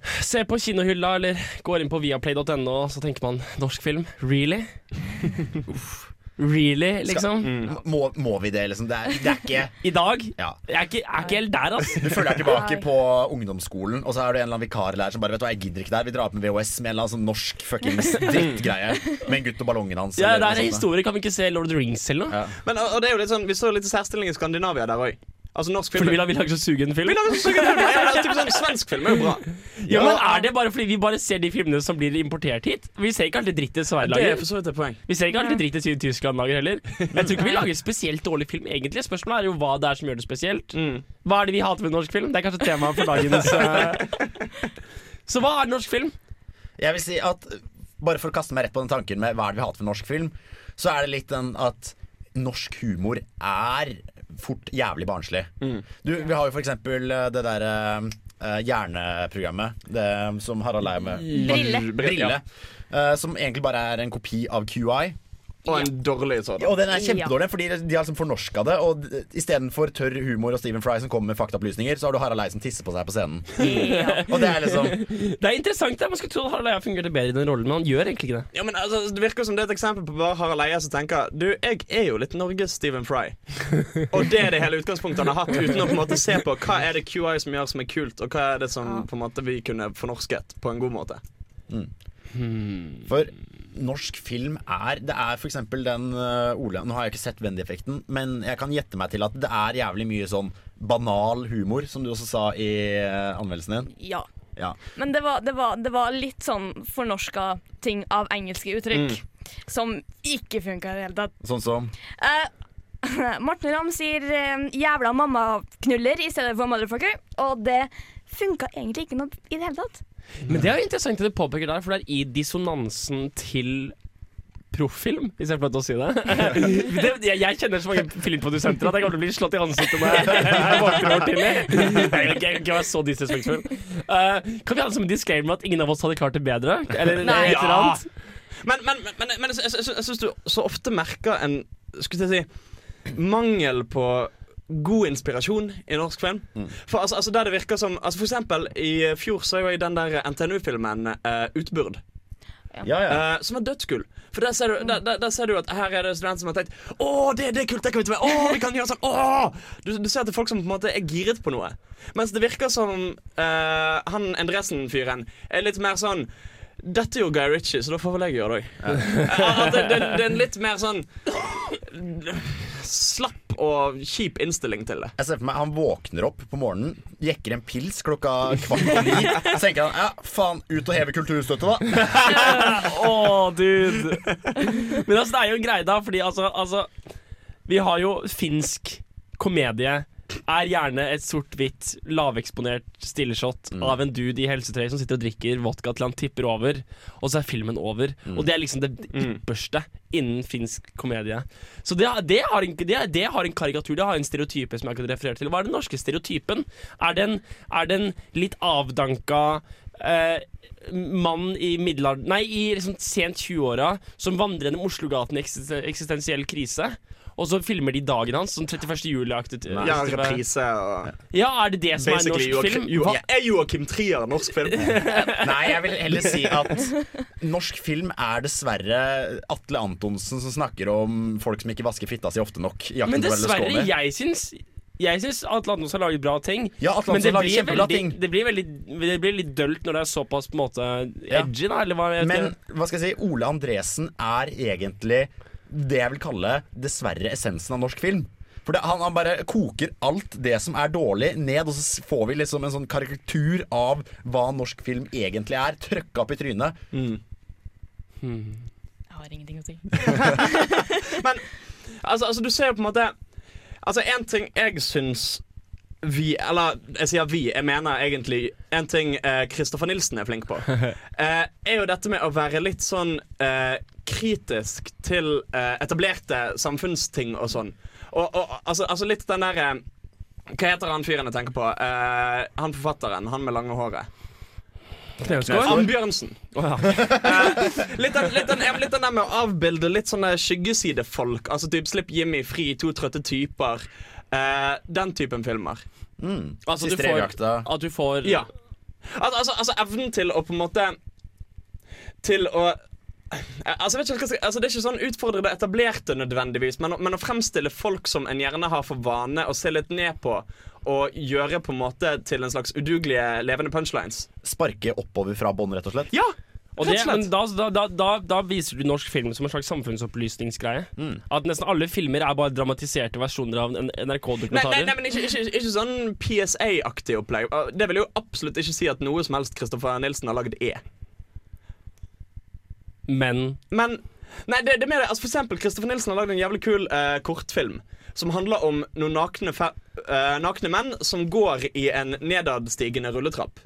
ser på kinohylla eller går inn på viaplay.no, og så tenker man norsk film. Really? Really, liksom? Må, må vi det, liksom? Det er, det er ikke I dag? Ja. Jeg er ikke, jeg er ikke helt der, altså. Du følger deg tilbake på ungdomsskolen, og så er det en eller annen vikarlærer som bare Vet du hva, jeg gidder ikke der. Vi drar opp med VHS med en eller annen sånn norsk fuckings drittgreie med en gutt og ballongen hans. Ja, det er en historie. Kan vi ikke se Lord of the Rings eller noe? Men og, og det er jo litt sånn Vi så litt særstilling i Skandinavia der òg. Altså norsk film Fordi vi lager, vi lager så sugen film? Vi lager så sugen film! Ja, det er typ sånn, svensk film er jo bra. Ja, men Er det bare fordi vi bare ser de filmene som blir importert hit? Vi ser ikke alltid dritt i Sverige Det er for så vidt et poeng. Vi ser ikke alltid dritt i Tyskland lager heller. Jeg tror ikke vi lager spesielt dårlig film, egentlig. Spørsmålet er jo hva det er som gjør det spesielt. Hva er det vi hater ved norsk film? Det er kanskje temaet for dagens uh... Så hva er norsk film? Jeg vil si at Bare for å kaste meg rett på den tanken med hva er det vi hater med norsk film, så er det litt den at norsk humor er fort jævlig barnslig. Du, vi har jo for eksempel eh, det derre uh, hjerneprogrammet det, som Harald er med. Brille. Brille. eh, som egentlig bare er en kopi av QI. Og en dårlig sådan. Og den er kjempedårlig, fordi de har liksom fornorska det. Og istedenfor tørr humor og Stephen Fry som kommer med faktaopplysninger, så har du Harald Eie som tisser på seg på scenen. og det er liksom Det er interessant. det. Man skulle tro at Harald Eia fungerte bedre i den rollen, men han gjør egentlig ikke det. Ja, men altså, Det virker som det er et eksempel på bare Harald Eia som tenker Du, jeg er jo litt Norges Stephen Fry. og det er det hele utgangspunktet han har hatt, uten å på en måte se på hva er det QI som gjør som er kult, og hva er det som på en måte vi kunne fornorsket på en god måte. For norsk film er Det er eksempel den uh, Ole Nå har jeg ikke sett Wendy-effekten, men jeg kan gjette meg til at det er jævlig mye sånn banal humor, som du også sa i uh, anmeldelsen din. Ja. Ja. Men det var, det, var, det var litt sånn fornorska ting av engelske uttrykk som ikke funka i det hele tatt. Sånn som Uh, Morten Ramm sier eh, 'jævla mammaknuller' i stedet for 'motherfucker', og det funka egentlig ikke noe i det hele tatt. Men det er jo interessant at du påpeker der, for det er i dissonansen til profilm, hvis jeg får lov til å si det. det jeg, jeg kjenner så mange filmprodusenter at jeg kommer til å bli slått i ansiktet når jeg våkner over tidlig. Jeg kan ikke- være så disrespektfull. Eh, kan vi ha det som en disclaimer at ingen av oss hadde klart det bedre? Eller Nei. et eller annet? Men, men, men, men, men jeg, jeg, jeg syns du så ofte merker en Skulle jeg si mangel på god inspirasjon i norsk film. For altså, altså der det virker som altså For eksempel i fjor så jeg den der NTNU-filmen uh, Utburd. Ja, ja. Eh, som var dødskul. For der ser, du, der, der, der ser du at her er det studenter som har tenkt Å, det, det er kult, det kan vi ta med. Å, vi kan gjøre sånn. Å! Du, du ser at det er folk som på en måte er giret på noe. Mens det virker som uh, han Endresen-fyren er litt mer sånn dette er jo Guy Ritchie, så da får vel jeg gjøre det òg. det, det, det er en litt mer sånn slapp og kjip innstilling til det. Jeg ser for meg Han våkner opp på morgenen, jekker en pils klokka kvart på ni. Så tenker han ja, faen, ut og heve kulturstøtte, da. Å, dude. Men altså, det er jo en greie, da, fordi altså, altså Vi har jo finsk komedie. Er gjerne et sort-hvitt, laveksponert stilleshot av en dude i helsetrøye som sitter og drikker vodka til han tipper over, og så er filmen over. Og det er liksom det ypperste innen finsk komedie. Så det, det, har en, det, det har en karikatur, det har en stereotype som jeg kan referere til. Hva er den norske stereotypen? Er den, er den litt avdanka eh, mann i middelalderen Nei, i liksom sent 20-åra som vandrer gjennom Oslogaten i eksisten- eksistensiell krise. Og så filmer de dagen hans, sånn 31. juli-aktig. Ja, reprise og Ja, er det det som er Basically norsk film? Joakim, Joa, er Joakim Trier norsk film? Nei, jeg vil heller si at norsk film er dessverre Atle Antonsen som snakker om folk som ikke vasker fitta si ofte nok. i jakten Men på dessverre, Berlusconi. jeg syns jeg syns Atle Antonsen har laget bra ting. Ja, Atle men det har laget blir, kjempebra veldig, ting. det, blir veldig, det blir litt dølt når det er såpass på en måte Ja. edgy, da, eller hva jeg vet Men ikke. hva skal jeg si, Ole Andresen er egentlig det jeg vil kalle dessverre essensen av norsk film. For det, han, han bare koker alt det som er dårlig, ned, og så får vi liksom en sånn karikatur av hva norsk film egentlig er, trøkka opp i trynet. Jeg har ingenting å si. Men altså, altså, du ser jo på en måte Altså, en ting jeg syns vi Eller jeg sier vi, jeg mener egentlig en ting Kristoffer Nilsen er flink på. eh, er jo dette med å være litt sånn eh, kritisk til eh, etablerte samfunnsting og sånn. Og, og altså, altså litt den derre Hva heter han fyren jeg tenker på? Eh, han forfatteren, han med lange håret. Ambjørnsen. litt, den, litt, den, litt den der med å avbilde litt sånne skyggesidefolk. Altså typ Slipp Jimmy fri, to trøtte typer. Eh, den typen filmer. Altså, Siste du at du får Ja. Al altså, altså evnen til å på en måte Til å Altså, vet ikke, altså, det er ikke sånn utfordre det etablerte nødvendigvis, men, men å fremstille folk som en gjerne har for vane å se litt ned på, og gjøre på en måte til en slags udugelige levende punchlines. Sparke oppover fra bånn, rett og slett? Ja! Det, men da, da, da, da, viser du norsk film som en slags samfunnsopplysningsgreie. At nesten alle filmer er bare dramatiserte versjoner av en- Nei, nei, NRK-dokumentarer. nei, men ikke, ikke, ikke sånn PSA-aktig opplegg. Det vil jo absolutt ikke si at noe som helst Kristoffer Nilsen har lagd, er. Men Men Nei, det, det er mer, altså For eksempel, Kristoffer Nilsen har lagd en jævlig kul uh, kortfilm som handler om noen nakne, eh, nakne menn som går i en nedadstigende rulletrapp.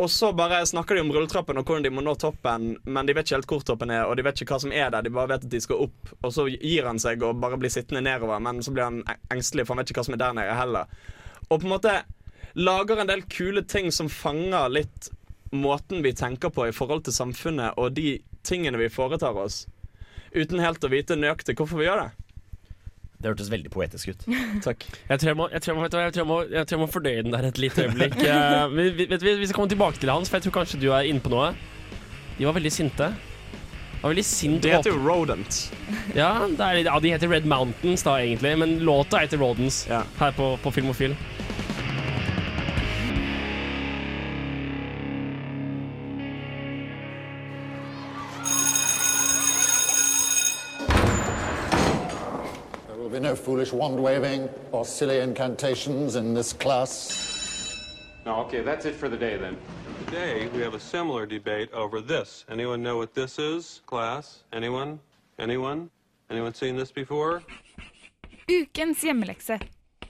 Og så bare snakker de om rulletrappen og hvordan de må nå toppen, men de vet ikke helt hvor toppen er, og de vet ikke hva som er der, de bare vet at de skal opp. Og så gir han seg og bare blir sittende nedover, men så blir han engstelig, for han vet ikke hva som er der nede heller. Og på en måte lager en del kule ting som fanger litt måten vi tenker på i forhold til samfunnet og de tingene vi foretar oss, uten helt å vite nøyaktig hvorfor vi gjør det. Det hørtes veldig poetisk ut. Takk. jeg tror jeg må, jeg tror jeg må, vet du hva, jeg tror jeg må, jeg tror jeg må fordøye den der et lite øyeblikk. Uh, vi, vi, vi skal komme tilbake til Hans, for jeg tror kanskje du er inne på noe. De var veldig sinte. Det var veldig sint De heter jo Rodents. Ja, det er, ja, de heter Red Mountains da, egentlig, men låta heter Rodents Ja. her på, på Filmofil. No foolish wand waving or silly incantations in this class. No, okay, that's it for the day then. Today, we have a similar debate over this. Anyone know what this is, class? Anyone? Anyone? Anyone seen this before? Ukens hjemmelekse.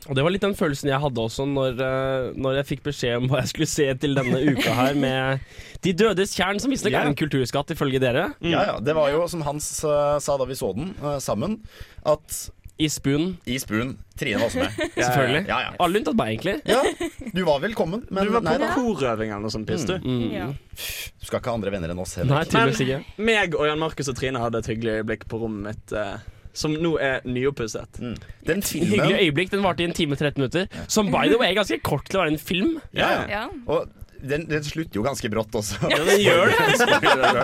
Og det var litt den følelsen jeg hadde også når, eh, når jeg fikk beskjed om hva jeg skulle se til denne uka her med De dødes tjern, som visstnok yeah. er en kulturskatt, ifølge dere. Ja, ja, Det var jo som Hans uh, sa da vi så den uh, sammen, at Isbuen. Spoon. Trine var også med. Selvfølgelig. Ja, ja. Alle unntatt meg, egentlig. Ja, du var velkommen, men Du var nei på da. korøving eller noe sånt, piss, du. Ja. Du skal ikke ha andre venner enn oss Nei, heller. tydeligvis ikke. Meg og Jan Markus og Trine hadde et hyggelig øyeblikk på rommet mitt, eh, som nå er nyoppusset. Den En hyggelig filmen øyeblikk. Den varte i en time og 13 minutter. Som by the way er ganske kort til å være en film. ja, ja. Ja. Og den, den slutter jo ganske brått også. Ja, den gjør det.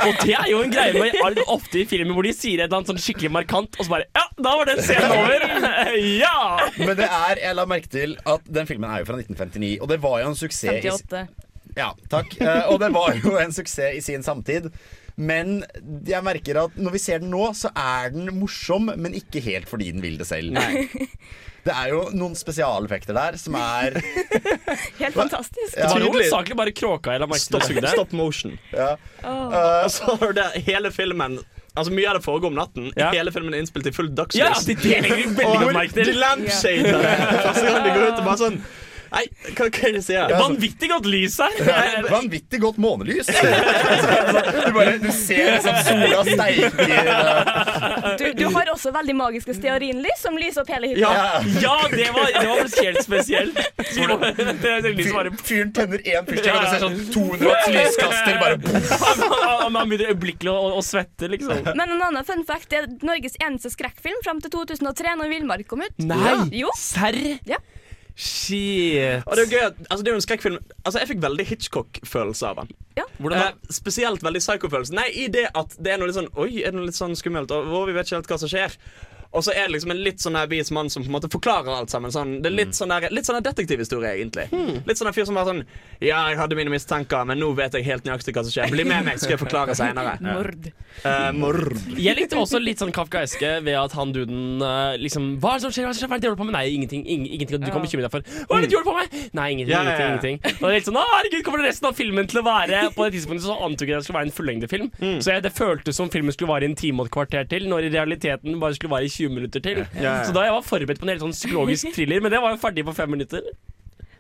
Og det er jo en greie med all- ofte i filmer hvor de sier et eller annet sånn skikkelig markant, og så bare Ja, da var den scenen over! Ja! Men det er, jeg la merke til at den filmen er jo fra 1959, og det var jo en suksess 58. Ja, takk. Eh, og det var jo en suksess i sin samtid. Men jeg merker at når vi ser den nå, så er den morsom, men ikke helt fordi den vil det selv. Det er jo noen spesialeffekter der som er Helt fantastisk. Det var hovedsakelig bare kråka jeg la merke til Stop, stop motion. ja. Og så har du det hele filmen Altså Mye av det foregår om natten. Ja. Hele filmen er innspilt i fullt dagslys. Ja, de, de, de, de, de, de, de, De lampshader det første gang de går ut og bare sånn Nei, hva, kan er si de? Vanvittig godt lys her. Vanvittig godt månelys. Du, bare, du ser liksom sola steiker Du, du har også veldig magiske stearinlys som lyser opp hele hytta. ja. Ja, det var, det var helt spesielt. Fyren tenner én fyrstikk, og det ser sånn 200 watts lyskaster bare. Han han begynner øyeblikkelig å, å svette, liksom. Men en annen fun fact det er Norges eneste skrekkfilm fram til 2003, når Villmark kom ut. Nei! ja. Serr? Ja. Shit. Og det er jo gøy at, altså det er jo en skrekkfilm Altså Jeg fikk veldig Hitchcock-følelse av den. Hvordan da? Eh, spesielt veldig psycho-følelse. Nei, i det at det er noe litt sånn Oi, er det noe litt sånn skummelt? Og, og vi vet ikke helt hva som skjer. Og så er det liksom en litt sånn vis mann som på en måte forklarer alt sammen. Sånn, det er litt sånn der, litt sånn detektivhistorie, egentlig. Litt sånn en fyr som bare sånn Ja, jeg hadde mine mistanker, men nå vet jeg helt nøyaktig hva som skjer. Bli med meg, skal jeg forklare seinere. Mord. Uh, mord. Jeg likte også litt sånn kafkaeske ved at han duden uh, liksom Hva er det som skjer? Hva er det som skjer? Hva er det du holder på med? Nei, ingenting. ing- ingenting du kan bekymre deg for. Hva er det du holder på med? Nei, ingenting. Ja, ja, ja. ingenting, ingenting. Og det er litt sånn, å herregud, kommer det resten av filmen til å være På det tidspunktet så antok jeg det skulle være en fullengdefilm. Mm. Så jeg, det føltes som filmen skulle vare i en time og et kvarter til, når i realiteten bare skulle vare i 20 minutter til. Så da jeg var forberedt på en helt sånn psykologisk thriller, men det var jo ferdig på fem minutter.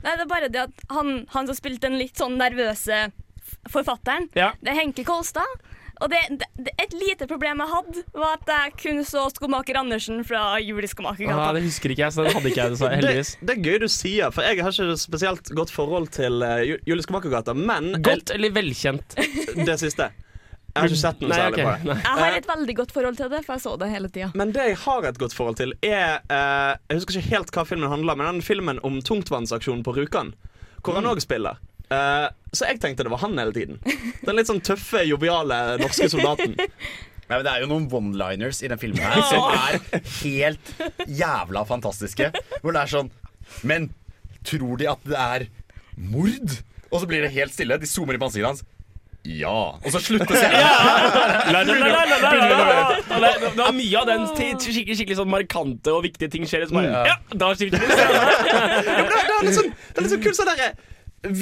Nei, det er bare det at han, han som spilte den litt sånn nervøse forfatteren, Ja. det er Henke Kolstad. Og det, det, det, et lite problem jeg hadde, var at jeg kun så Skomaker Andersen fra Juleskomakergata. Ah, det husker ikke jeg, så den hadde ikke jeg, det så heldigvis. det er gøy du sier, for jeg har ikke spesielt godt forhold til uh, Julie Skomakergata, men Godt eller velkjent? det siste. Jeg har ikke sett den Nei, særlig ok, på det. nei. Jeg har et veldig godt forhold til det, for jeg så det hele tida. Men det jeg har et godt forhold til, er eh, Jeg husker ikke helt hva filmen handler om, men den filmen om tungtvannsaksjonen på Rjukan. Hvor han òg spiller. Eh, så jeg tenkte det var han hele tiden. Den litt sånn tøffe, joviale norske soldaten. Nei, men Det er jo noen one-liners i den filmen her som er helt jævla fantastiske. Hvor det er sånn Men tror de at det er mord? Og så blir det helt stille. De zoomer inn på ansiktet hans. Ja. Og så slutter scenen. Det var mye av den skikkelig, skikkelig sånn markante og viktige ting skjer. Så bare, ja, da skifter vi scene. Det, det, er litt sånn, det er litt sånn kult sånn derre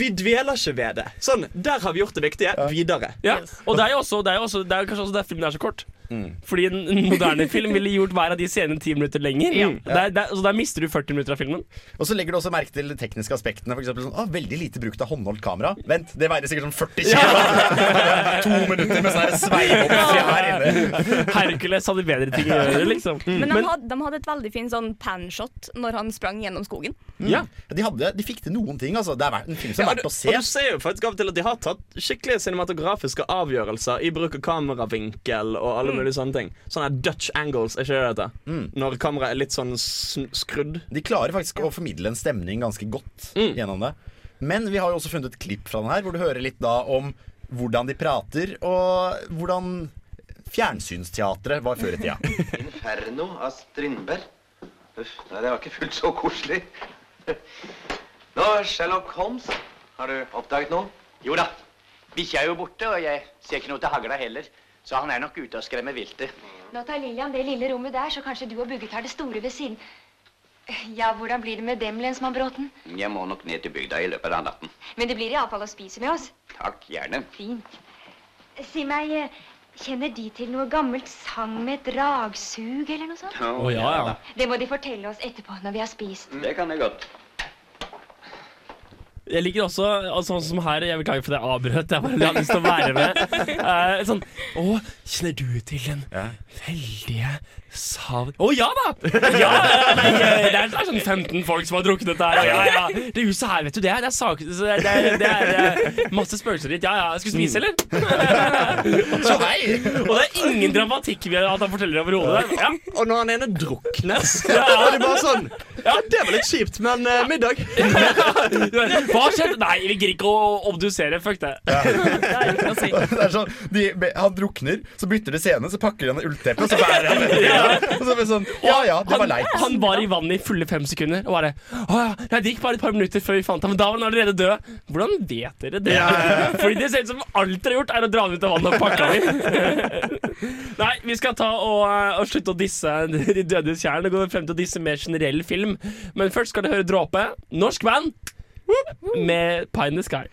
Vi dveler ikke ved det. Sånn, Der har vi gjort det viktige. Videre. Ja, og det er jo også, det er jo også det er kanskje også derfor filmen er så kort. Fordi en moderne film ville gjort hver av de scenene ti minutter lenger. Ja. Der, der, så der mister du 40 minutter av filmen. Og så legger du også merke til de tekniske aspektene. For eksempel sånn, å, veldig lite brukt av håndholdt kamera. Vent, det veier sikkert sånn 40 kilo! to minutter med sånn her inne. Hercules hadde bedre ting å gjøre, liksom. Men de hadde, de hadde et veldig fint sånn panshot når han sprang gjennom skogen. Ja, de, hadde, de fikk til noen ting. Altså. Det er en film som er verdt å se. og du ser jo faktisk av og til at de har tatt skikkelige cinematografiske avgjørelser i bruk av kameravinkel og alle mulige sånne ting. Sånne Dutch angles, er ikke det dette? Mm. Når kameraet er litt sånn skrudd. De klarer faktisk å formidle en stemning ganske godt gjennom det. Men vi har jo også funnet et klipp fra den her, hvor du hører litt da om hvordan de prater, og hvordan fjernsynsteatret var før i tida. Inferno av Strindberg. Uff, nei, det var ikke fullt så koselig. Nå, Sherlock Holmes, har du oppdaget noe? Jo da. Bikkja er jo borte, og jeg ser ikke noe til hagla heller. Så han er nok ute og skremmer viltet. Nå tar Lillian det lille rommet der, så kanskje du og Bugge tar det store ved siden. Ja, hvordan blir det med dem, lensmann Bråten? Jeg må nok ned til bygda i løpet av natten. Men det blir iallfall å spise med oss. Takk, gjerne. Fint. Si meg, eh, kjenner de til noe gammelt sang med et dragsug eller noe sånt? Å, ja, ja. Det må de fortelle oss etterpå når vi har spist. Det kan jeg godt. Jeg liker også, altså, sånn som her, jeg beklager for det jeg avbrøt, jeg bare hadde lyst til å være med. Uh, sånn, å, kjenner du til den veldige sav... Å ja da! Ja, nei, eh, det er, det er sånn 15 folk som har druknet der. Ja, ja. Det huset her, vet du, det er, det er, sak, det er, det er, det masse spøkelser dit. Ja, ja, skal vi spise, eller? Så hei! Og det er ingen dramatikk ved at han forteller overhodet. Ja. Og når han ene druknes, Ja. ja. er det bare sånn Ja, det var litt kjipt, men uh, middag. Hva skjedde? Nei, vi gidder ikke å obdusere. Fuck det. Det er sånn, de, han drukner, så bytter de scene, så pakker han en ullteppe, og så bærer han det. Og så ble sånn Ja ja, det var leit. han var i vannet i fulle fem sekunder og bare Å ja, ja, det gikk bare et par minutter før vi fant ham, men da var han allerede død. Hvordan vet dere det? Ja. Fordi det ser ut som alt dere har gjort, er å dra ham ut av vannet og pakke ham inn. Nei, vi skal ta og, eh, og slutte å disse De dødes tjern og gå frem til å disse mer generell film. Men først skal dere høre Dråpe, norsk band, med Pie in the Sky.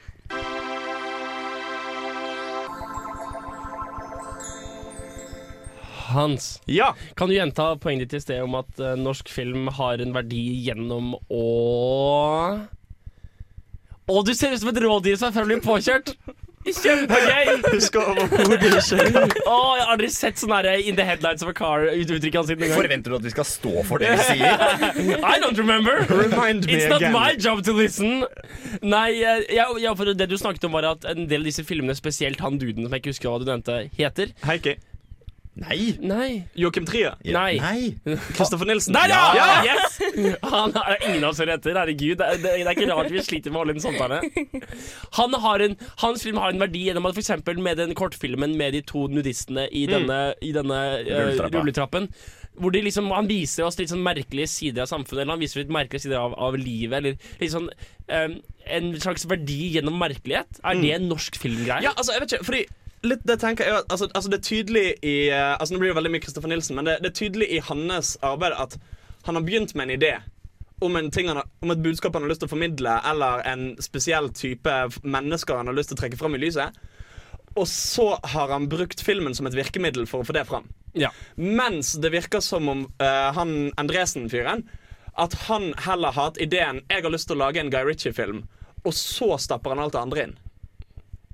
Hans, Ja. kan du gjenta poenget ditt i sted om at uh, norsk film har en verdi gjennom å Å, du ser ut som et rådyr som er for å bli påkjørt! Kjempegøy! Husker overhodet ikke. Å, jeg har aldri sett sånn her In the headlights of a car uttrykket hans engang. Forventer du at vi skal stå for det vi sier? I don't remember. Remind me It's not again. my job to listen. Nei, jeg, ja, ja, for det du snakket om var at en del av disse filmene, spesielt han duden som jeg ikke husker hva du nevnte, heter Heikki. Nei. Nei. Joakim Trier. Nei. Nei. Kristoffer Nilsen. Der, ja! Ja! Yes! Han er ingen av oss heter. Herregud, det er, det er ikke rart vi sliter med å holde en samtale. Han har en, hans film har en verdi gjennom at for eksempel med den kortfilmen med de to nudistene i denne, i denne uh, rulletrappen. Hvor de liksom, Han viser oss litt sånn merkelige sider av samfunnet, eller han viser litt merkelige sider av, av livet. Eller litt sånn um, En slags verdi gjennom merkelighet. Er det en norsk filmgreie? Ja, altså, jeg vet ikke, fordi Litt det tenker jeg altså, altså Det er tydelig i eh, Altså Nå blir det veldig mye Kristoffer Nilsen, men det, det er tydelig i hans arbeid at han har begynt med en idé om, en ting han har, om et budskap han har lyst til å formidle, eller en spesiell type mennesker han har lyst til å trekke fram i lyset. Og så har han brukt filmen som et virkemiddel for å få det fram. Ja. Mens det virker som om uh, han Andresen-fyren At han heller har hatt ideen 'Jeg har lyst til å lage en Guy Ritchie-film', og så stapper han alt det andre inn.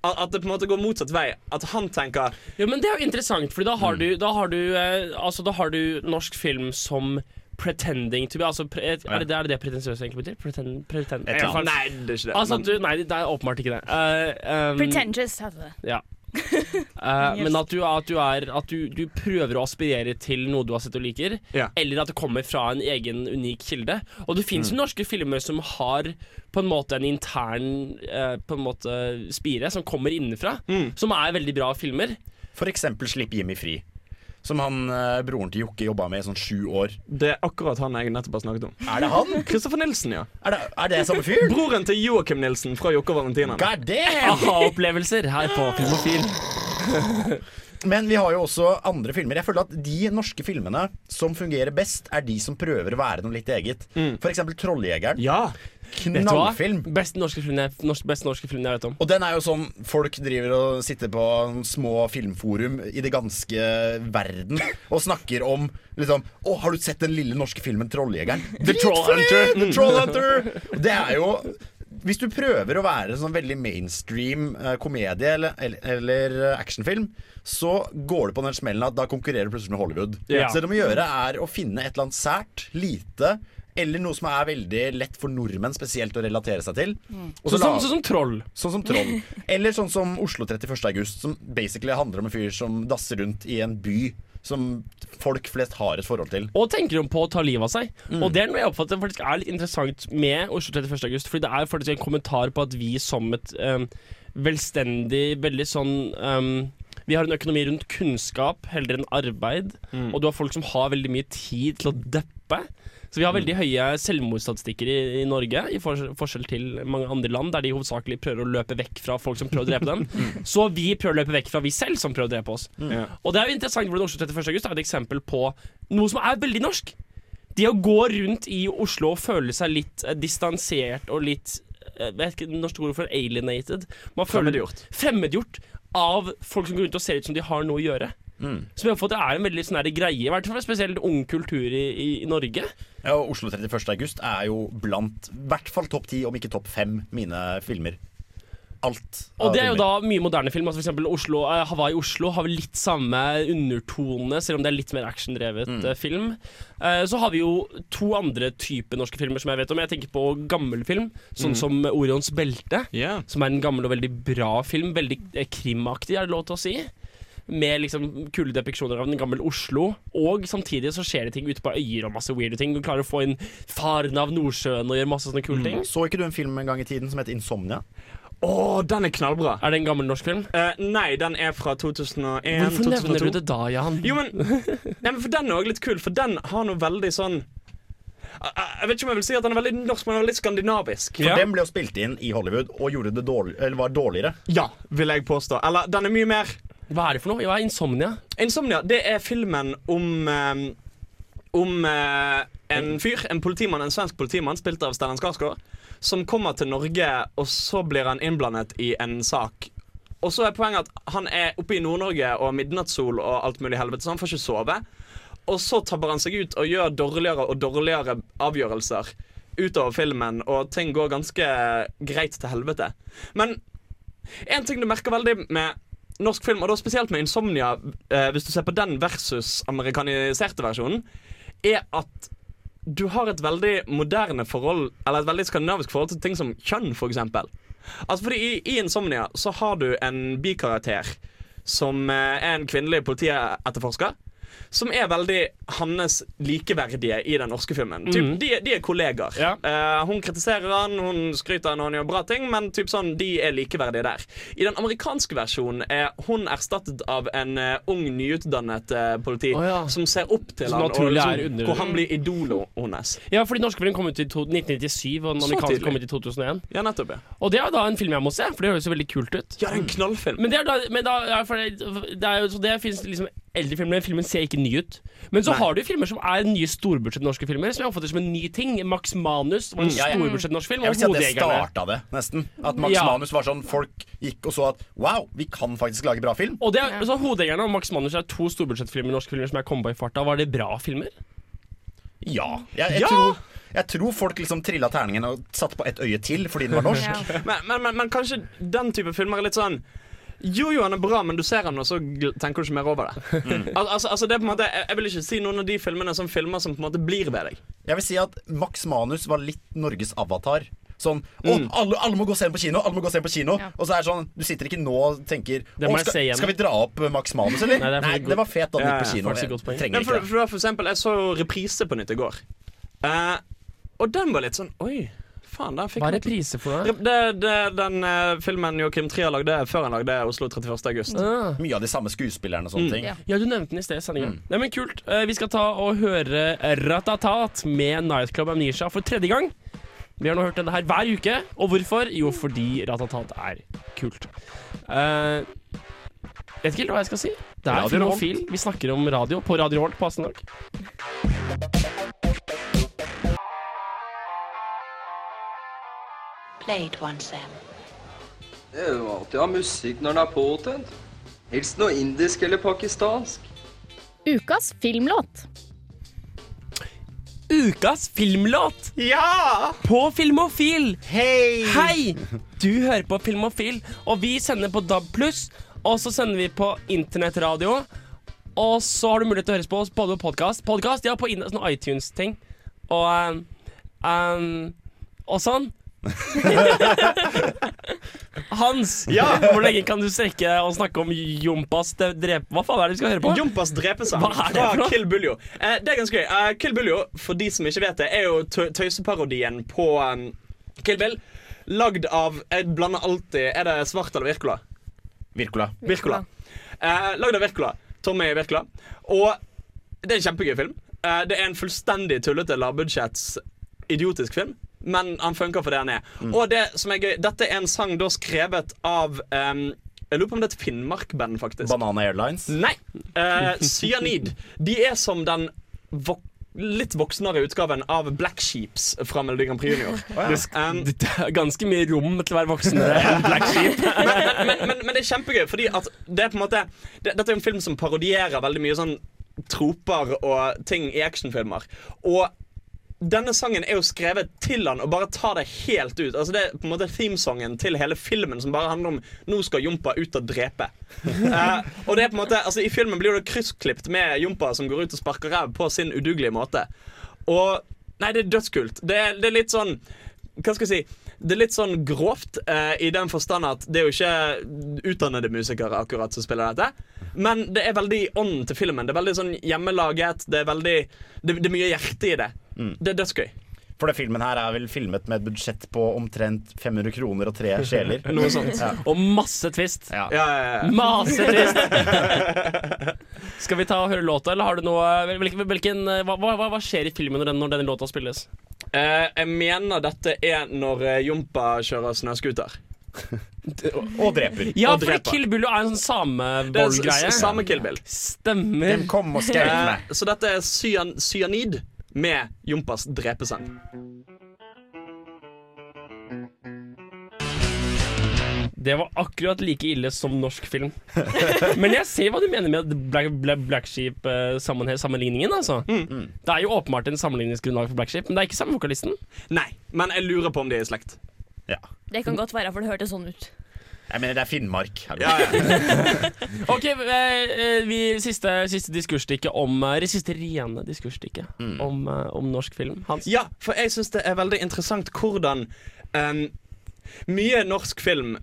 At det på en måte går motsatt vei. At han tenker Jo, men det er jo interessant, for da har du, da har du, eh, altså, da har du norsk film som pretending to be altså, pre, er, det, er det det pretensiøse egentlig betyr? Pretend, pretend, Ja. Nei, det er ikke det, Altså, du, nei, det er åpenbart ikke det. Uh, um, Pretentious heter det. Ja. Eh, Men at, du, at, du, er, at du, du prøver å aspirere til noe du har sett og liker, Ja. eller at det kommer fra en egen unik kilde. Og det fins Mm. norske filmer som har på en måte en intern uh, på en måte spire, som kommer innenfra, Mm. som er veldig bra filmer. For eksempel Slipp Jimmy fri. Som han, eh, broren til Jokke jobba med i sånn sju år. Det er akkurat han jeg nettopp har snakket om. Er det han? Kristoffer Nilsen, ja. Er det, er det samme fyr? Broren til Joakim Nilsen fra Jokke og Valentina. God damn! Aha-opplevelser her på Filmofil. Men vi har jo også andre filmer. Jeg føler at de norske filmene som fungerer best, er de som prøver å være noe litt eget. For eksempel 'Trolljegeren'. Ja. Knallfilm. Beste norske film jeg, norsk, best norske film jeg vet om. Og den er jo sånn folk driver og sitter på små filmforum i det ganske verden og snakker om liksom Å, har du sett den lille norske filmen 'Trolljegeren'? The Trollhunter! The Troll Hunter! Det er jo Hvis du prøver å være sånn veldig mainstream eh, komedie eller, eller, actionfilm, så går det på den smellen at da konkurrerer du plutselig med Hollywood. Ja. Så det du må gjøre, er å finne et eller annet sært, lite, eller noe som er veldig lett for nordmenn spesielt å relatere seg til. Mm. så Sånn som, la- sånn som Troll. Sånn som Troll. Eller sånn som Oslo 31. august, som basically handler om en fyr som dasser rundt i en by som folk flest har et forhold til. Og tenker om på å ta livet av seg. Mm. Og det er noe jeg oppfatter faktisk er litt interessant med Oslo 31. august. Fordi det er faktisk en kommentar på at vi som et um, velstendig, veldig sånn um, Vi har en økonomi rundt kunnskap heller enn arbeid. Mm. Og du har folk som har veldig mye tid til å deppe. Så vi har veldig høye selvmordsstatistikker i, i Norge, i for, forskjell til mange andre land, der de hovedsakelig prøver å løpe vekk fra folk som prøver å drepe dem. Så vi prøver å løpe vekk fra vi selv som prøver å drepe oss. Ja. Og det er jo interessant hvordan Oslo 31. august er et eksempel på noe som er veldig norsk. Det å gå rundt i Oslo og føle seg litt eh, distansert og litt eh, Vet ikke det norske ordet for alienated. Man føler- Fremmedgjort. Fremmedgjort av folk som går rundt og ser ut som de har noe å gjøre. Mm. Som jeg har fått, det er en veldig sånn greie, i hvert fall spesielt ung kultur i, i, Norge. Ja, og Oslo 31. august er jo blant i hvert fall topp ti, om ikke topp fem, mine filmer. Alt. Og det er jo filmer. da mye moderne film. Altså for eksempel Oslo, eh, Hawaii Oslo har vel litt samme undertone, selv om det er litt mer actiondrevet Mm. eh, film. Eh, så har vi jo to andre typer norske filmer som jeg vet om. Jeg tenker på gammel film, sånn Mm. som Orions belte. Yeah. Som er en gammel og veldig bra film. Veldig krimaktig, er det lov til å si. Med liksom kule depiksjoner av den gamle Oslo. Og samtidig så skjer det ting ute på øyer og masse weirde ting. Du klarer å få inn faren av Nordsjøen og gjøre masse sånne kule ting. Så ikke du en film en gang i tiden som het 'Insomnia'? Å, den er knallbra. Er det en gammel norsk film? Uh, nei, den er fra 2001. Hvorfor nevner du det da, Jan? Jo, men, nei, men For den er også litt kul, for den har noe veldig sånn Jeg jeg vet ikke om jeg vil si at den er veldig norsk, men den er litt skandinavisk. For den ble jo spilt inn i Hollywood og gjorde det dårlig, eller var dårligere. Ja, vil jeg påstå. Eller den er mye mer Hva er det for noe? Hva er Insomnia? Insomnia, det er filmen om eh, Om eh, en fyr, en politimann, en svensk politimann spilt av Stellan Skarsgård, som kommer til Norge, og så blir han innblandet i en sak. Og så er poenget at han er oppe i Nord-Norge og midnattssol og alt mulig helvete, så han får ikke sove. Og så tabber han seg ut og gjør dårligere og dårligere avgjørelser utover filmen, og ting går ganske greit til helvete. Men en ting du merker veldig med norsk film, og da spesielt med Insomnia, eh, hvis du ser på den versus amerikaniserte versjonen, er at du har et veldig moderne forhold, eller et veldig skandinavisk forhold til ting som kjønn, for eksempel. Altså fordi i, i Insomnia så har du en bikarakter som eh, er en kvinnelig politietterforsker. Som er veldig hans likeverdige i den norske filmen. Typ, mm. de, de er kollegaer. Eh, hun kritiserer han, hun skryter når han gjør bra ting, men typ sånn, de er likeverdige der. I den amerikanske versjonen er hun erstattet av en uh, ung, nyutdannet uh, politi som ser opp til Som han, og liksom, hvor han blir idolet hennes. Ja, fordi norske film kom ut i to, 1997, og den amerikanske kom ut i 2001. Ja, nettopp, ja. Og det er da en film jeg må se, for det høres jo veldig kult ut. Ja, det er en knallfilm. Men det, er da, men da, ja, det, det er jo så det finnes liksom eldre filmer, men filmen ser ikke ny ut. Men så Nei. har du filmer som er nye storbudsjett norske filmer, som jeg oppfatter som en ny ting. Max Manus var en Mm. Ja, ja. storbudsjett norsk film. Jeg vil si at det starta det, nesten. At Max Ja. Manus var sånn Folk gikk og så at wow, vi kan faktisk lage bra film. Og det er, så Hodejegerne og Max Manus er to storbudsjettfilmer norske filmer som jeg kom på i farta. Var det bra filmer? Ja. Jeg, jeg, Ja! Tror, jeg tror folk liksom trilla terningen og satte på et øye til fordi den var norsk. Men, men, men, men kanskje den type filmer er litt sånn jo, jo, han er bra, men du ser han, og så tenker du ikke mer over det. Al altså, altså, det er på en måte jeg, jeg vil ikke si noen av de filmene som filmer som på en måte blir ved deg. Jeg vil si at Max Manus var litt Norges avatar. Sånn Å, alle, alle må gå og se den på kino! Alle må gå og se den på kino Ja. Og så er det sånn Du sitter ikke nå og tenker Å, skal, skal vi dra opp eh, Max Manus, eller? Nei, det Nei, det var fet da den Ja, gikk på kino. Jeg. Trenger for, ikke det. for, for eksempel, jeg så reprise på nytt i går. Uh, og den var litt sånn Oi, faen, den fikk Hva er det priser for noe? det, det, Den uh, filmen Joakim Trier lagde før han lagde Oslo 31. august. Ah. Mye av de samme skuespillerne og sånne Mm. ting. Ja. Ja, du nevnte den i sted i sendinga. Nei, men kult. Uh, vi skal ta og høre Ratatat med Nightclub Amnesia for tredje gang. Vi har nå hørt denne her hver uke. Og hvorfor? Jo, fordi Ratatat er kult. Uh, vet ikke helt hva jeg skal si. Det er Filmofil. Vi snakker om radio på Radio Holt, passende nok. Play one, Sam. Det er jo alltid å ha musikk når den er påtent. Helst noe indisk eller pakistansk. Ukas filmlåt. Ukas filmlåt! Ja! På Filmofil! Hei! Hei! Du hører på Filmofil, og vi sender på DAB+, og så sender vi på internettradio. Og så har du mulighet til å høre på oss både på podkast Podcast, ja, på sånn iTunes-ting. Og um, um, Og sånn. Hans, Ja. hvor lenge kan du strekke og snakke om Jompas drep... Hva faen er det vi skal høre på? Jompas drepesang fra? Kill Buljo. Eh, det er ganske gøy. Eh, Kill Buljo, for de som ikke vet det, er jo tøyseparodien på um, Kill Bill. Lagd av Jeg blander alltid Er det Svart eller Virkola? Virkola. Virkola. Eh, lagd av Virkola. Tommy Virkola. Og det er en kjempegøy film. Eh, det er en fullstendig tullete lavbudsjetts idiotisk film. Men han funker for det han er. Og det som er gøy, dette er en sang da skrevet av um, Jeg lurer på om det er et Finnmark-band, faktisk. Banana Airlines. Nei. Uh, Cyanid. De er som den vok litt voksnere utgaven av Black Sheeps fra Melodi Grand Prix Junior. Um, Det er ganske mye rom til å være voksnere enn Black Sheep. men, men, men, men det er kjempegøy, fordi at det er på en måte det, Dette er en film som parodierer veldig mye sånn troper og ting i actionfilmer. Og denne sangen er jo skrevet til han og bare tar det helt ut. Altså Det er på en måte themesongen til hele filmen som bare handler om Nå skal Jompa ut og drepe. uh, og det er på en måte Altså I filmen blir det kryssklipt med Jompa som går ut og sparker ræv på sin udugelige måte. Og Nei, det er dødskult. Det er, det er litt sånn Hva skal jeg si? Det er litt sånn grovt uh, i den forstand at det er jo ikke utdannede musikere akkurat som spiller dette. Men det er veldig ånden til filmen. Det er veldig sånn hjemmelaget. Det er veldig Det, det er mye hjerte i det. Det er dødsgøy. For den filmen her er vel filmet med et budsjett på omtrent 500 kroner og tre sjeler. Noe sånt. Ja. Og masse twist. Ja. Ja, ja, ja. Masse twist! Skal vi ta og høre låta, eller har du noe hvilken, hvilken, hva, hva, hva skjer i filmen når, den, når denne låta spilles? Eh, jeg mener dette er når eh, Jompa kjører snøscooter. Og dreper. Ja, Og fordi dreper. Kill Bill er en sånn samevoldgreie. samme Kill Bill. Stemmer. De kom og skrev Eh, meg. så dette er cyan cyanid med Jompas drepesang. Det var akkurat like ille som norsk film. Men jeg ser hva du mener med Black, Black, Black Sheep-sammenligningen. altså. Det er jo åpenbart en sammenligningsgrunnlag for Black Sheep, men det er ikke samme vokalisten. Nei, men jeg lurer på om de er i slekt. Det kan godt være, for det hørtes sånn ut. Jeg mener, det er Finnmark. Ja, ja. Ok, eh, eh, vi, Siste, siste diskursstykke om eh, Det siste rene diskursstykket om, eh, om norsk film. Hans? Ja, for jeg syns det er veldig interessant hvordan um, mye norsk film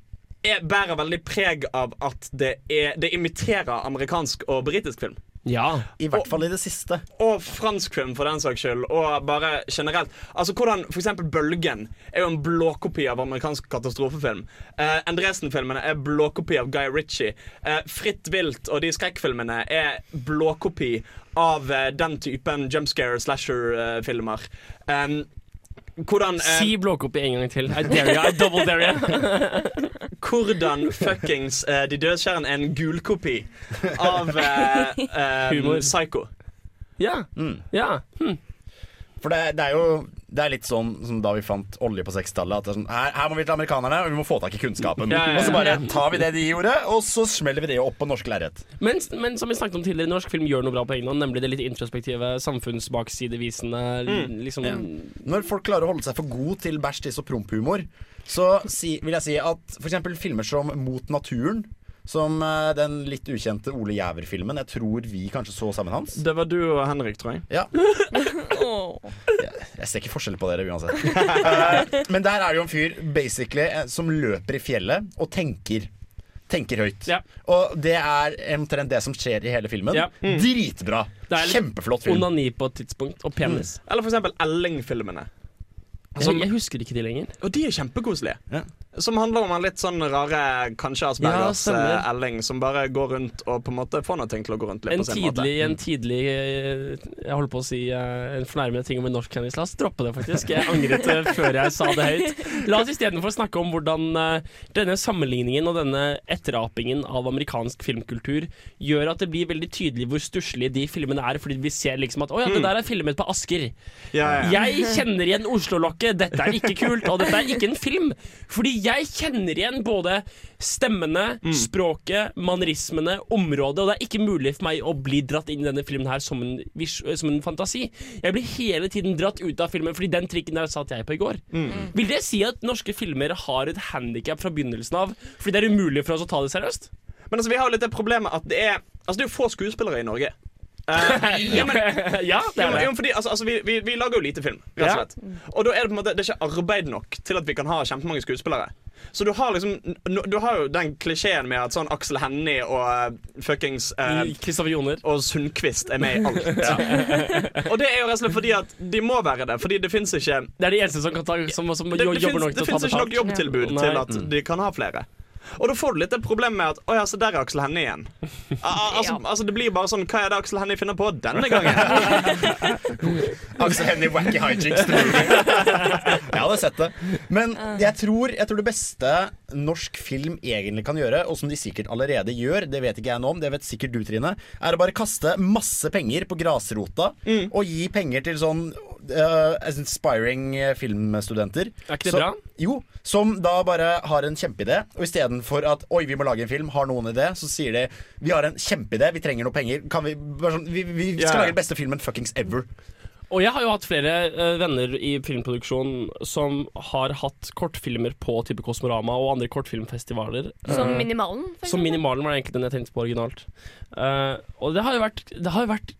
er, bærer veldig preg av at det, er, det imiterer amerikansk og britisk film. Ja. I hvert fall i det siste. Og fransk film, for den saks skyld. Og bare generelt. Altså hvordan for eksempel Bølgen er jo en blåkopi av amerikansk katastrofefilm. Eh, Endresen-filmene er blåkopi av Guy Ritchie. Eh, Fritt vilt og de skrekkfilmene er blåkopi av eh, den typen jumpscare slasher-filmer. Um, hvordan eh, Si blåkopi en gang til. I dare you, I double dare you. Hvordan fuckings eh, De dødskjærende er en gulkopi av eh, eh, Humor. Psycho. Ja. ja. Hm. For det, det er jo det er litt sånn som da vi fant olje på 60-tallet. At det er sånn, her, her må vi til amerikanerne, og vi må få tak i kunnskapen. Ja, ja, ja. Og så bare tar vi det de gjorde, og så smeller vi det opp på norsk lerret. Men, men som vi snakket om tidligere, norsk film gjør noe bra på hånd, nemlig det litt introspektive, samfunnsbaksidevisende Mm. liksom. Når folk klarer å holde seg for god til bæsj, tiss og promphumor, så si, vil jeg si at f.eks. filmer som Mot naturen, Som eh, den litt ukjente Ole Jæver-filmen. Jeg tror vi kanskje så sammen, Hans. Det var du og Henrik, tror jeg. Ja. Jeg ser ikke forskjell på dere uansett. Men der er det jo en fyr basically eh, som løper i fjellet og tenker. Tenker høyt. Og det er omtrent det som skjer i hele filmen. Ja. Mm. Dritbra. Det er Kjempeflott film. Onani på et tidspunkt, og penis. Eller for eksempel Elling-filmene. Jeg, jeg husker ikke de lenger. Og de er kjempekoselige. Som handler om en litt sånn rare, kanskje Aspergers Ja, eh, Elling, som bare går rundt og på en måte får noe ting til å gå rundt litt En på sin tidlig, måte. en tidlig eh, Jeg holder på å si eh, en fornærmende ting om en norsk kjendis. La oss droppe det, faktisk. Jeg angret før jeg sa det høyt. La oss istedenfor snakke om hvordan denne sammenligningen og denne etterapingen av amerikansk filmkultur gjør at det blir veldig tydelig hvor stusslige de filmene er, fordi vi ser liksom at å ja, det Mm. der er filmet på Asker. Ja, ja. Jeg kjenner igjen Oslo-lokket, dette er ikke kult, og dette er ikke en film. Fordi jeg kjenner igjen både stemmene, Mm. språket, manerismene, området, og det er ikke mulig for meg å bli dratt inn i denne filmen her som en, som en fantasi. Jeg blir hele tiden dratt ut av filmen, fordi den trikken der satt jeg på i går. Mm. Vil det si at norske filmer har et handikap fra begynnelsen av, fordi det er umulig for oss å ta det seriøst? Men altså, vi har jo litt det problemet at det er Altså, det er jo få skuespillere i Norge. Eh, ja, men, ja, det er det. jo, fordi, altså, altså, vi, vi, vi lager jo lite film, Ja. Og da er det på en måte Det er ikke arbeid nok til at vi kan ha kjempemange skuespillere. Så du har liksom Du har jo den klisjeen med at sånn Aksel Hennie og uh, fuckings Kristoffer Joner og Sundquist er med i alt. og det er jo rett og slett fordi at de må være det, fordi det fins ikke Det er de eneste som, kan ta, som, som det, det jobber finnes- nok til å ta finnes ikke nok jobbtilbud til at de kan ha flere. Og da får du litt det problemet med at Å ja, så der er Aksel Hennie igjen. Al al- altså, altså, det blir bare sånn Hva er det Aksel Hennie finner på denne gangen? Aksel Hennie Wacky Hijinks. Jeg hadde sett det. Men jeg tror, jeg tror det beste norsk film egentlig kan gjøre, og som de sikkert allerede gjør, det vet ikke jeg nå om, det vet sikkert du, Trine, er å bare kaste masse penger på grasrota og gi penger til sånn uh, inspiring filmstudenter. Er ikke det Så- bra? Jo, som da bare har en kjempeidé, og istedenfor at oi, vi må lage en film, har noen idé, så sier de vi har en kjempeidé, vi trenger noe penger, kan vi, bare sånn, vi, vi skal ja. lage den beste filmen fuckings ever. Og jeg har jo hatt flere uh, venner i filmproduksjon som har hatt kortfilmer på type Kosmorama og andre kortfilmfestivaler. Som Eh, Minimalen, Som. Minimalen var egentlig den jeg tenkte på originalt. Uh, og det har jo vært, det har jo vært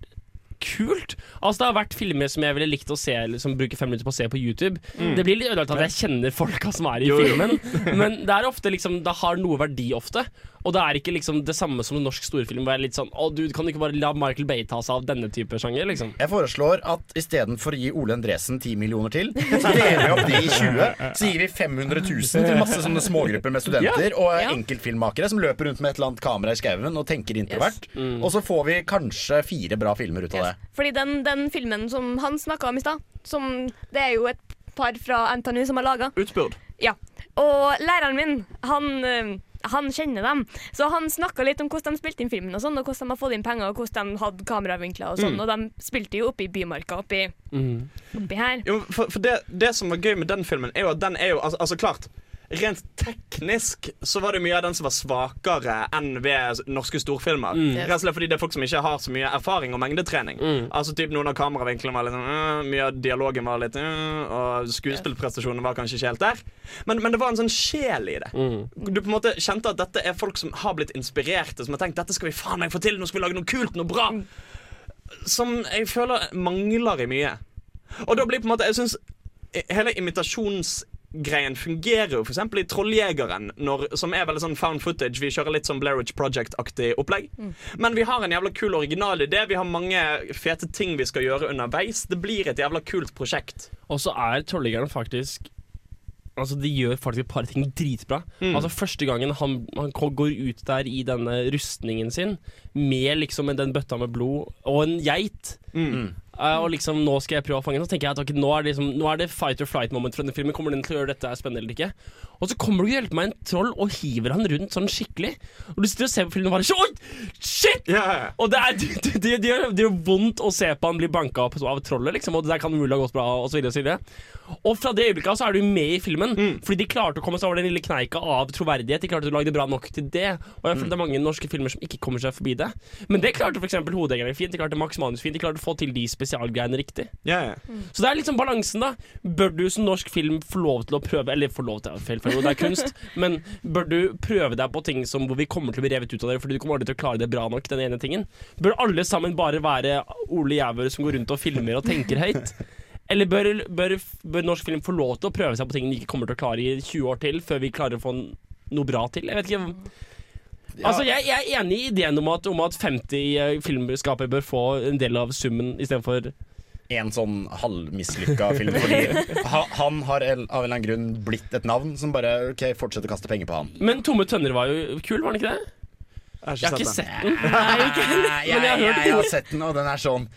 kult. Altså Det har vært filmer som jeg ville likt å se som bruker fem minutter på å se på YouTube. Mm. Det blir litt ødelagt at jeg kjenner folka som er i jo. filmen, men det er ofte liksom Det har noe verdi ofte. Og det er ikke liksom det samme som en norsk storfilm hvor jeg er litt sånn Å, du kan du ikke bare la Michael Bay ta seg av denne type sjanger, liksom. Jeg foreslår at istedenfor å gi Ole Endresen 10 millioner til, så deler vi opp de i 20. Så gir vi 500 000 til masse sånne smågrupper med studenter Ja. og Ja. enkeltfilmmakere som løper rundt med et eller annet kamera i skauen og tenker introvert. Mm. Og så får vi kanskje fire bra filmer ut av det. Fordi den, den filmen som han snakka om i stad, som det er jo et par fra NTNU som har laga. Utspurt. Ja. Og læreren min, han, eh, han kjenner dem. Så han snakka litt om hvordan de spilte inn filmen, og sånn, og hvordan de har fått inn penger, og hvordan de hadde kameravinkler og sånn. Mm. Og de spilte jo oppe i Bymarka, oppi, oppi her. Jo, for for det, det som var gøy med den filmen, er jo at den er jo altså, altså klart Rent teknisk så var det mye av den som var svakere enn ved norske storfilmer. Mm. Rett og slett fordi det er folk som ikke har så mye erfaring og mengdetrening. Mm. Altså typ Noen av kameravinklene var litt sånn uh, Mye av dialogen var litt uh, Og skuespillprestasjonene var kanskje ikke helt der. Men, men det var en sånn sjel i det. Mm. Du på en måte kjente at dette er folk som har blitt inspirerte, som har tenkt dette skal vi faen meg få til, nå skal vi lage noe kult, noe bra. Som jeg føler mangler i mye. Og da blir på en måte Jeg synes hele imitasjonsgreien fungerer jo f.eks. i Trolljegeren, når, som er veldig sånn found footage. Vi kjører litt sånn Blair Witch Project-aktig opplegg. Mm. Men vi har en jævla kul original idé. Vi har mange fete ting vi skal gjøre underveis. Det blir et jævla kult prosjekt. Og så er Trolljegeren faktisk Altså De gjør faktisk et par ting dritbra. Mm. Altså Første gangen han, han går ut der i denne rustningen sin med liksom den bøtta med blod og en geit Mm. Eh, og liksom nå skal jeg prøve å fange den, så tenker jeg at okay, nå, er det liksom, nå er det fight or flight moment fra denne filmen. Kommer den til å gjøre dette spennende eller ikke? Og så kommer du og hjelper meg en troll og hiver han rundt sånn skikkelig. Og du sitter og ser på filmen og bare Oi! Shit! Og det, er, det, det, det, gjør, det gjør vondt å se på han bli banka opp av trollet, liksom, og det der kan mulig ha gått bra, og så videre og så videre. Og fra det øyeblikket så er du med i filmen, fordi de klarte å komme seg over den lille kneika av troverdighet. De klarte å lage det bra nok til det. Og jeg føler det er mange norske filmer som ikke kommer seg forbi det. Men det klarte f.eks. Hovedegerne fint, de klarte Max Manus fint, de klarte å få til de spesialgreiene riktig. Ja, ja. Så det er liksom balansen, da. Bør du som norsk film få lov til å prøve Eller få lov til, er feil, det er kunst, men bør du prøve deg på ting som hvor vi kommer til å bli revet ut av det fordi du kommer aldri til å klare det bra nok, den ene tingen? Bør alle sammen bare være Ole Jæver som går rundt og filmer og tenker høyt? Eller bør, bør, bør norsk film få lov til å prøve seg på ting den ikke kommer til å klare i 20 år til, før vi klarer å få noe bra til? Jeg vet ikke. Altså, jeg, jeg er enig i ideen om at, om at 50 filmskapere bør få en del av summen istedenfor En sånn halvmislykka film. Fordi han har av en eller annen grunn blitt et navn som bare OK, fortsett å kaste penger på han. Men Tomme tønner var jo kul, var den ikke det? Jeg har ikke sett den. Nei, ikke jeg, Men jeg har jeg, hørt jeg har sett den, og den er sånn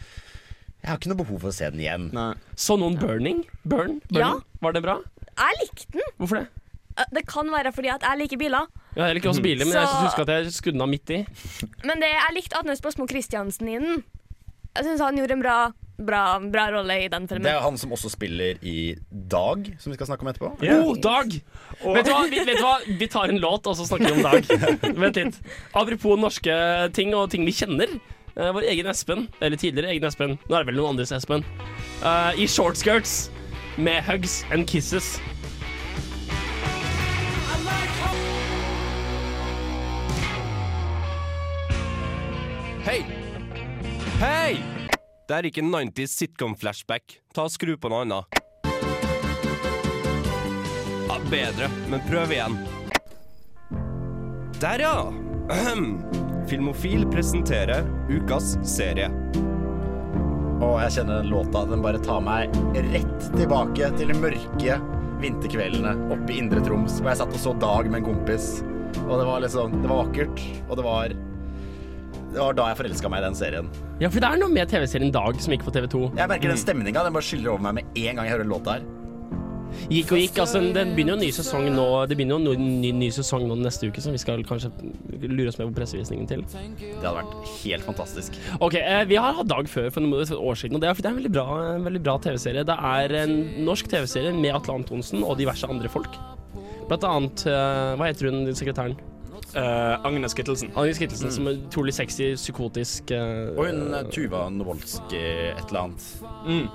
Jeg har ikke noe behov for å se den igjen. Så noen Burning? Burn? Burning? Ja. Var det bra? Jeg likte den. Hvorfor det? Eh, Det kan være fordi at jeg liker biler. Ja, jeg liker også biler, men jeg Så- husker at jeg skudde den av midt i. Men det, jeg likte Agnes Båsmo Christiansen i den. Jeg syns han gjorde en bra, bra, bra rolle i den filmen. Det er han som også spiller i Dag, som vi skal snakke om etterpå. Oh, Dag! Vet, du hva? Vi, vet du hva? Vi tar en låt, og så snakker vi om Dag. Vent litt. Apropos norske ting og ting vi kjenner. eh, vår egen Espen, eller tidligere egen Espen, nå er det vel noen andres Espen, eh, i shortskirts med hugs and kisses. Hei! Hei! Det er ikke 90s sitcom-flashback. Ta og Skru på noe annet. Ja, bedre, men prøv igjen. Der, ja! Ahem. Filmofil presenterer ukas serie. Og jeg kjenner den låta. Den bare tar meg rett tilbake til de mørke vinterkveldene oppe i Indre Troms, hvor jeg satt og så Dag med en kompis. Og det var liksom Det var vakkert, og det var Det var da jeg forelska meg i den serien. Ja, for det er noe med TV-serien Dag som gikk på TV2. Jeg merker den stemninga. Den bare skyller over meg med en gang jeg hører låta her. Gikk og gikk. altså Det begynner jo en ny sesong nå Det begynner jo en ny, ny sesong nå neste uke, som vi skal kanskje lure oss med på pressevisningen til. Det hadde vært helt fantastisk. Ok, eh, Vi har hatt Dag før for noen år siden, og det er, fordi det er en veldig bra, veldig bra TV-serie. Det er en norsk TV-serie med Atle Antonsen og diverse andre folk. Blant annet eh, Hva heter hun, sekretæren? Agnes Kittelsen. Agnes Kittelsen, Mm. Som er utrolig sexy, psykotisk uh, Og hun eh, Tuva Novolsk et eller annet.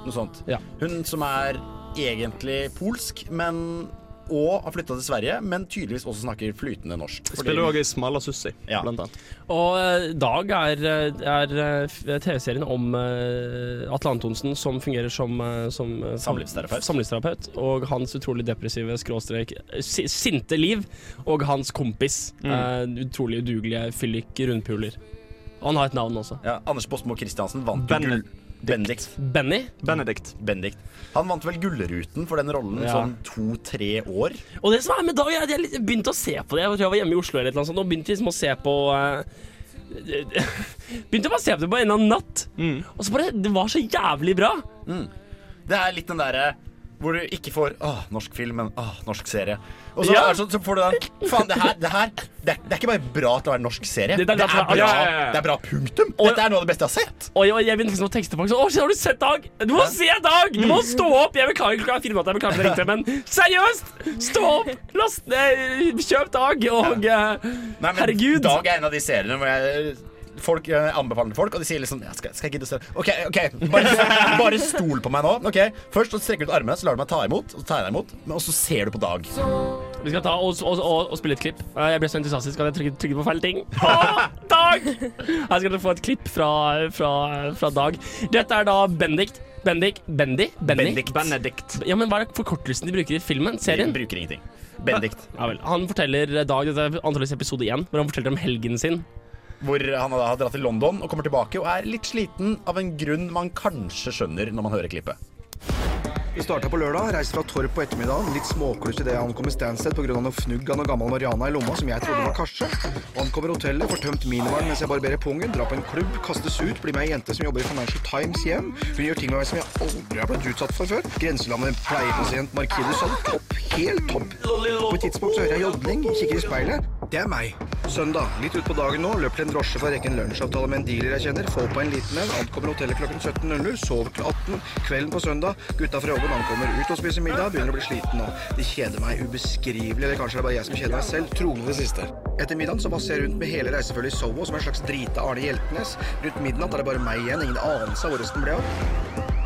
Noe sånt. Hun som er egentlig polsk, men og har flytta til Sverige, men tydeligvis også snakker flytende norsk. Fordi- Spiller òg i Smala Sussi, Ja. blant annet. Og eh, Dag er, eh, er eh, TV-serien om Atle Antonsen som fungerer som, som Samlivsterapeut. samlivsterapeut. Og hans utrolig depressive skråstrek sinte liv. Og hans kompis. Mm. utrolig udugelige fyllik rundpuler. Og Han har et navn også. Ja, Anders Båsmo Christiansen vant jo gull... Benedikt. Benny? Benedikt. Benedikt. Han vant vel Gullruten for den rollen Ja. sånn to-tre år. Og det som er med Dag, er at jeg begynte å se på det. Jeg tror jeg var hjemme i Oslo eller noe sånt, og begynte liksom å se på uh, Begynte bare å se på det på en eller annen natt. Og så bare Det var så jævlig bra. Det er litt den derre hvor du ikke får åh, norsk film, men åh, norsk serie. Og så, Ja. det sånn, så får du den Faen, det her, det her det, det er ikke bare bra til å være norsk serie. Det- Det, det- er, bra, ja, ja, det er bra punktum. Dette er noe av det beste jeg har sett. Og jeg, jeg begynte liksom tekste folk sånn Å, har du sett Dag? Du må se Dag! Du må stå opp! Jeg beklager klokka fire at jeg beklager det riktig, men seriøst! Stå opp! Last eh, Kjøp Dag, og eh, Nei, men Herregud! Dag er en av de seriene hvor jeg Folk jeg anbefaler til folk, og de sier liksom ja, skal, skal jeg gidde å se OK, ok, bare, bare stol på meg nå. Ok, Først så strekker du ut armene, så lar du meg ta imot. Og så tar jeg deg imot Og så ser du på Dag. Vi skal ta og, og, og, og spille et klipp. Eh, Jeg ble så entusiastisk at jeg trykket, trykket på feil ting. Å, Dag! Her skal dere få et klipp fra, fra, fra Dag. Dette er da Bendik. Bendik, Bendy? Bendikt. Benedikt. Ja, men Hva er forkortelsen de bruker i filmen? Serien? De bruker ingenting. Bendikt. Ja vel. Han forteller eh, Dag, dette er antakeligvis episode én, hvor han forteller om helgen sin. Hvor han da har dratt til London og kommer tilbake og er litt sliten av en grunn man kanskje skjønner når man hører klippet. Vi starta på lørdag, reiste fra Torp på ettermiddagen. Litt småkluss idet jeg ankom Stansted pga. noe fnugg av noe gammel Mariana i lomma som jeg trodde var karse. Ankommer hotellet, får tømt minivaren mens jeg barberer pungen, drar på en klubb, kastes ut, blir med ei jente som jobber i Financial Times hjem. Hun gjør ting med meg som jeg aldri har blitt utsatt for før. Grenselandet pleiepasient Markides sånn topp, helt topp. På et tidspunkt så hører jeg jodling, kikker i speilet. Det er meg. Søndag, litt utpå dagen nå, løper til en drosje for å rekke en lunsjavtale med en dealer jeg kjenner. Får på en liten en, ankommer hotellet klokken 17.00, sover til 18. Kvelden på søndag, gutta fra jobben ankommer ut og spiser middag, begynner å bli sliten og De kjeder meg ubeskrivelig, eller kanskje det er bare jeg som kjeder meg selv. Trolig det siste. Etter middagen så vasser jeg rundt med hele reisefølget i Sovo som en slags drita Arne Hjeltnes. Rundt midnatt er det bare meg igjen, ingen anelse av hvor resten ble av.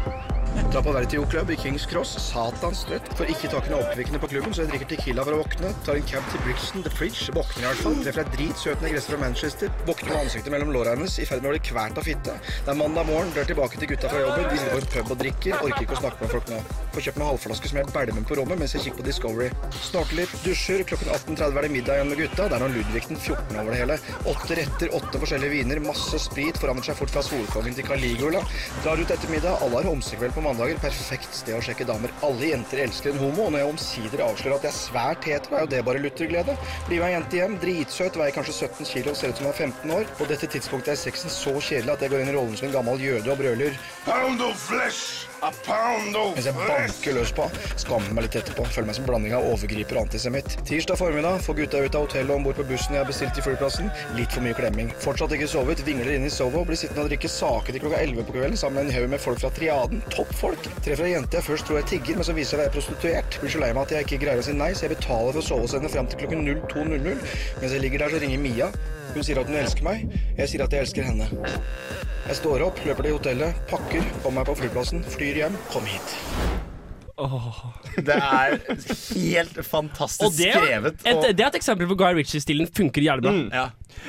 Dra på Vertio-klubb i Kings Cross. Satans trøtt. Får ikke tak i noe oppkvikkende på klubben, så jeg drikker Tequila for å våkne. Tar en cab til Brixton The Fridge. Våkner i hvert fall. Treffer ei dritsøtende gresser fra Manchester. Våkner med ansiktet mellom låra hennes, i ferd med å bli kvært av fitte. Det er mandag morgen, drar tilbake til gutta fra jobben. De sitter på en pub og drikker. Orker ikke å snakke med folk nå. Får kjøpt meg halvflaske som jeg bælmer på rommet mens jeg kikker på Discovery. Snorter litt, dusjer. Klokken 18.30 er det middag igjen med gutta. Det er noen Ludvig den 14 over det hele. Åtte retter, åtte forskjellige viner, masse sprit. Forandrer seg fort fra Solkongen til Caligula. Drar ut etter middag. Alle har homsekveld på mandager. Perfekt sted å sjekke damer. Alle jenter elsker en homo, og når jeg omsider avslører at jeg er svært hetero, er jo det bare lutterglede. Blir med ei jente hjem, dritsøt, veier kanskje 17 kilo, ser ut som hun er 15 år. På dette tidspunktet er sexen så kjedelig at jeg går inn i rollen som en gammel jøde og brøler Pound of flesh! A pound of mens jeg banker løs på. Skammer meg litt etterpå. Føler meg som blanding av overgriper og antisemitt. Tirsdag formiddag får gutta ut av hotellet og om bord på bussen jeg har bestilt til flyplassen. Litt for mye klemming. Fortsatt ikke sovet. Vingler inn i Sovo. Blir sittende og drikke sake til klokka 11 på kvelden sammen med en haug med folk fra Triaden. Toppfolk. Treffer ei jente jeg først tror jeg tigger, men som viser seg å være prostituert. Blir så lei meg at jeg ikke greier å si nei, så jeg betaler for å sove hos henne fram til klokken 02.00. Mens jeg ligger der, så ringer Mia. Hun sier at hun elsker meg. Jeg sier at jeg elsker henne. Jeg står opp, løper til hotellet, pakker, kommer meg på flyplassen, flyr hjem. Kom hit. Det er helt fantastisk det, skrevet. et, det er et eksempel på Guy Ritchie-stilen funker jævlig bra. Mm. Ja.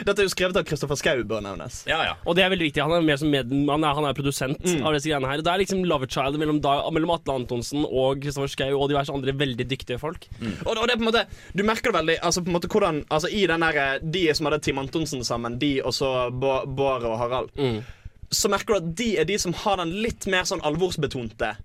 Dette er jo skrevet av Kristoffer Schou, bør nevnes. Og det er veldig viktig. Han er mer som med, han er, han er produsent Mm. av disse greiene her. Det er liksom love child mellom, mellom Atle Antonsen og Kristoffer Schou og diverse andre veldig dyktige folk. Og, og det er på en måte Du merker det veldig altså på en måte hvordan Altså I den der De som hadde Tim Antonsen sammen, de og så Bå- Bård og Harald, Mm. så merker du at de er de som har den litt mer sånn alvorsbetonte eh,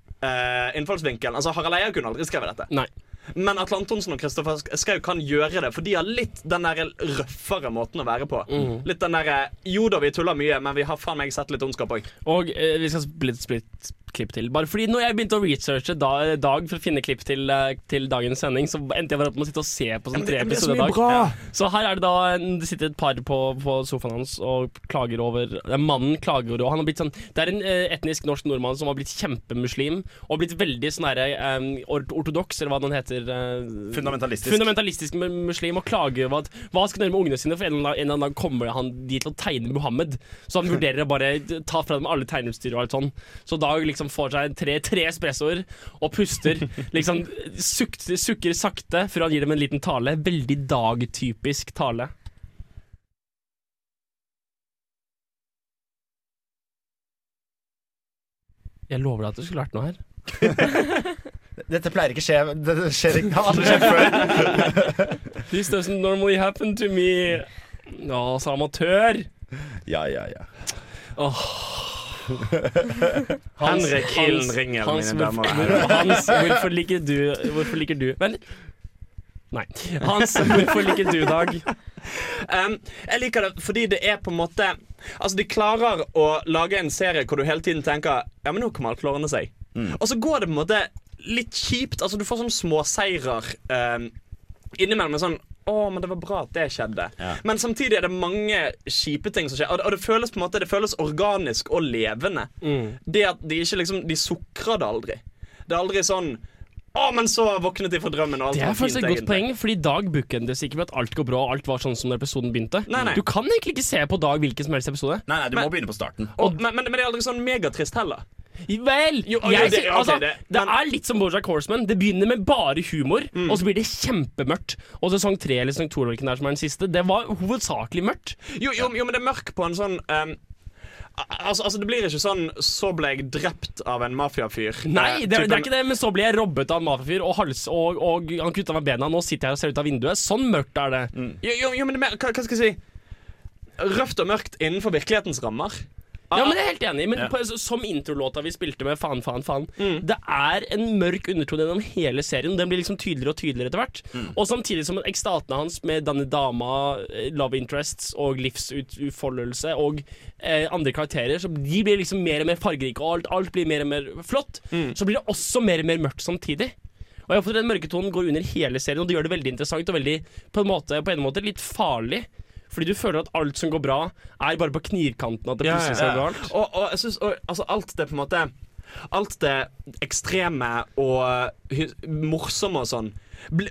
innfallsvinkelen. Altså Harald Eia kunne aldri skrevet dette. Nei. Men Atle Antonsen og Kristoffer Schou kan gjøre det, for de har litt den der røffere måten å være på. Mm. Litt den derre Jo da, vi tuller mye, men vi har faen meg sett litt ondskap òg. Og eh, vi skal spille et splitt klipp til. Bare fordi når jeg begynte å researche da, Dag for å finne klipp til, eh, til dagens sending, så endte jeg bare opp med å sitte og se på sånn tre er episoder i Dag. bra. Så her er det da Det sitter et par på, på sofaen hans og klager over Mannen klager over Han har blitt sånn Det er en eh, etnisk norsk nordmann som har blitt kjempemuslim og blitt veldig sånn herre um, ortodoks, eller hva den heter. Eh, Fundamentalistisk. Fundamentalistisk muslim og klager over at hva skal han gjøre med ungene sine, for en eller annen- dag kommer han dit til å tegne Muhammed. Så han vurderer å bare ta fra dem alle tegneutstyr og alt sånn. Så Dag liksom får seg tre, tre espressoer og puster. Liksom suk, sukker sakte før han gir dem en liten tale. Veldig Dag-typisk tale. Jeg lover deg at det skulle vært noe her. Dette pleier ikke skje Det skjer ikke, har aldri skjedd før. This doesn't normally happen to me. Å, så amatør. Ja, ja, ja. Åh. Henrik ringer, Hans, mine damer og herrer. Hans, hvorfor liker du Hvorfor liker du Vent. Nei. Hans, hvorfor liker du Dag? Um, jeg liker det fordi det er på en måte Altså De klarer å lage en serie hvor du hele tiden tenker Ja, men nå kommer alt til seg. Mm. Og så går det på en måte litt kjipt. Altså Du får sånne småseirer um, innimellom. Sånn å, men det var bra at det skjedde. Men samtidig er det mange kjipe ting som skjer. Og det, og det føles på en måte Det føles organisk og levende. Det at de ikke liksom De sukrer det aldri. Det er aldri sånn Å, men så våknet de fra drømmen, og alt Det er faktisk et godt poeng, fordi Dag bookendes ikke med at alt går bra og alt var sånn som når episoden begynte. Nei, nei. Du kan egentlig ikke se på Dag hvilken som helst episode. Nei, nei, du Men- må begynne på starten. Og, men, men, men det er aldri sånn megatrist heller. Vel! Jo, okay, jeg, det- okay, altså, det- det, er litt som Bojack Horseman. Det begynner med bare humor, Mm. og så blir det kjempemørkt. Og sesong tre eller sesong to som er den siste, det var hovedsakelig mørkt. Jo, jo, jo, men det er mørk på en sånn um, altså, altså, Det blir ikke sånn 'så ble jeg drept av en mafiafyr'. Nei, Eh, det, det er ikke det, men så ble jeg robbet av en mafiafyr, og, hals, og, og han kutta meg bena. Nå sitter jeg og ser ut av vinduet. Sånn mørkt er det. Jo, jo, jo, men det hva, hva skal jeg si Røft og mørkt innenfor virkelighetens rammer. Ja, men jeg er helt enig. Men på, som introlåta vi spilte med Faen, faen, faen Det er en mørk undertone gjennom hele serien. Den blir liksom tydeligere og tydeligere etter hvert. Og samtidig som ekstatene hans med denne dama, eh, love interests og livsutfoldelse og eh, andre karakterer, så de blir liksom mer og mer fargerike, og alt, alt blir mer og mer flott. Så blir det også mer og mer mørkt samtidig. Og jeg har fått Den mørke tonen går under hele serien, og det gjør det veldig interessant og veldig på en måte, på en måte litt farlig. Fordi du føler at alt som går bra, er bare på knirkanten at det plutselig ser ja. galt. Og, og jeg synes, og, altså, alt det på en måte Alt det ekstreme og hy- morsomme og sånn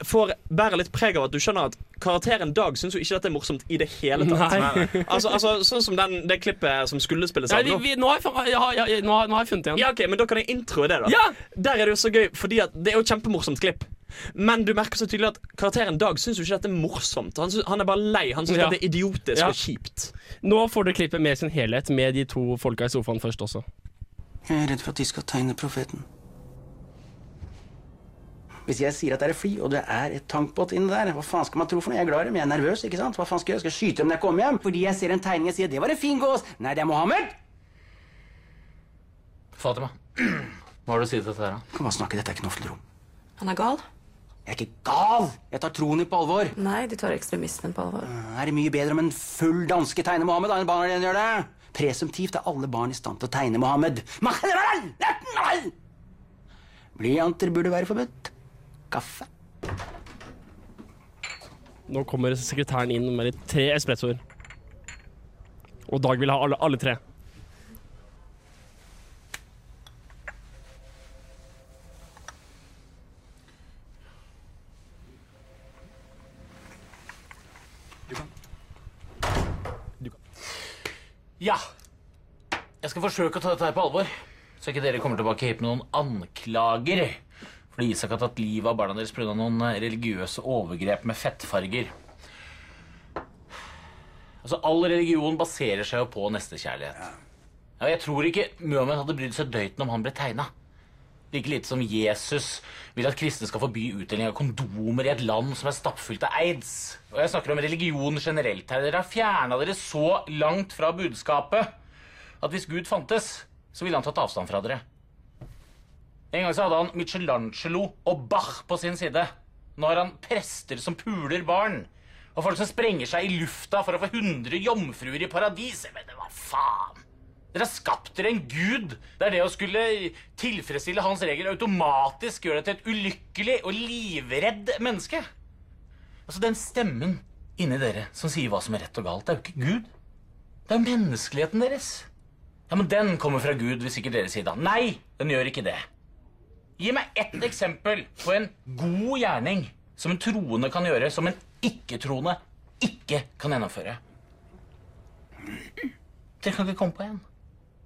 får bærer litt preg av at du skjønner at karakteren Dag syns jo ikke dette er morsomt i det hele tatt. Nei. Altså, altså Sånn som den, det klippet som skulle spilles av vi, vi, nå, har jeg, ja, ja, ja, nå, har, nå har jeg funnet igjen. Ja, ok, men Da kan jeg introe det, da. Ja! Der er det jo så gøy, fordi at det er jo et kjempemorsomt klipp. Men du merker så tydelig at karakteren Dag syns jo ikke dette er morsomt. Han, synes, han er bare lei. Han syns Ja. det er idiotisk Ja. og kjipt. Nå får du klippet med sin helhet, med de to folka i sofaen først også. Jeg er redd for at de skal tegne profeten. Hvis jeg sier at det er et fly, og det er et tankbåt inni der, hva faen skal man tro for noe? Jeg er glad i dem, jeg er nervøs, ikke sant? Hva faen skal jeg gjøre? Skal jeg skyte dem når jeg kommer hjem? Fordi jeg ser en tegning og sier 'det var en fin gås'. Nei, det er Mohammed! Fatima, hva har du å si til dette her? da? Kom og snakke, dette er ikke noe rom. Han er gal? Jeg er ikke gal! Jeg tar troen din på alvor. Nei, du tar ekstremismen på alvor. Er det mye bedre om en full danske tegner Mohammed enn barna dine gjør det? Presumptivt er alle barn i stand til å tegne Mohammed. Blyanter burde være forbudt. Kaffe. Nå kommer sekretæren inn med litt tre espressoer. Og Dag vil ha alle, alle tre. Ja. Jeg skal forsøke å ta dette her på alvor, så ikke dere kommer tilbake hit med noen anklager. Fordi Isak har tatt livet av barna deres pga. noen eh, religiøse overgrep med fettfarger. Altså, All religion baserer seg jo på nestekjærlighet. Ja, jeg tror ikke Muhammed hadde brydd seg døyten om han ble tegna. Like lite som Jesus vil at kristne skal forby utdeling av kondomer i et land som er stappfullt av aids. Og jeg snakker om religion generelt her. Dere har fjerna dere så langt fra budskapet at hvis Gud fantes, så ville han tatt avstand fra dere. En gang så hadde han Michelangelo og Bach på sin side. Nå har han prester som puler barn. Og folk som sprenger seg i lufta for å få 100 jomfruer i paradis. Men hva faen? Dere har skapt dere en gud der det å skulle tilfredsstille hans regler automatisk gjør deg til et ulykkelig og livredd menneske. Altså, den stemmen inni dere som sier hva som er rett og galt, det er jo ikke Gud. Det er jo menneskeligheten deres. Ja, men den kommer fra Gud, hvis ikke dere sier da. Nei, den gjør ikke det. Gi meg ett eksempel på en god gjerning som en troende kan gjøre, som en ikke-troende ikke kan gjennomføre. Dere kan ikke komme på en.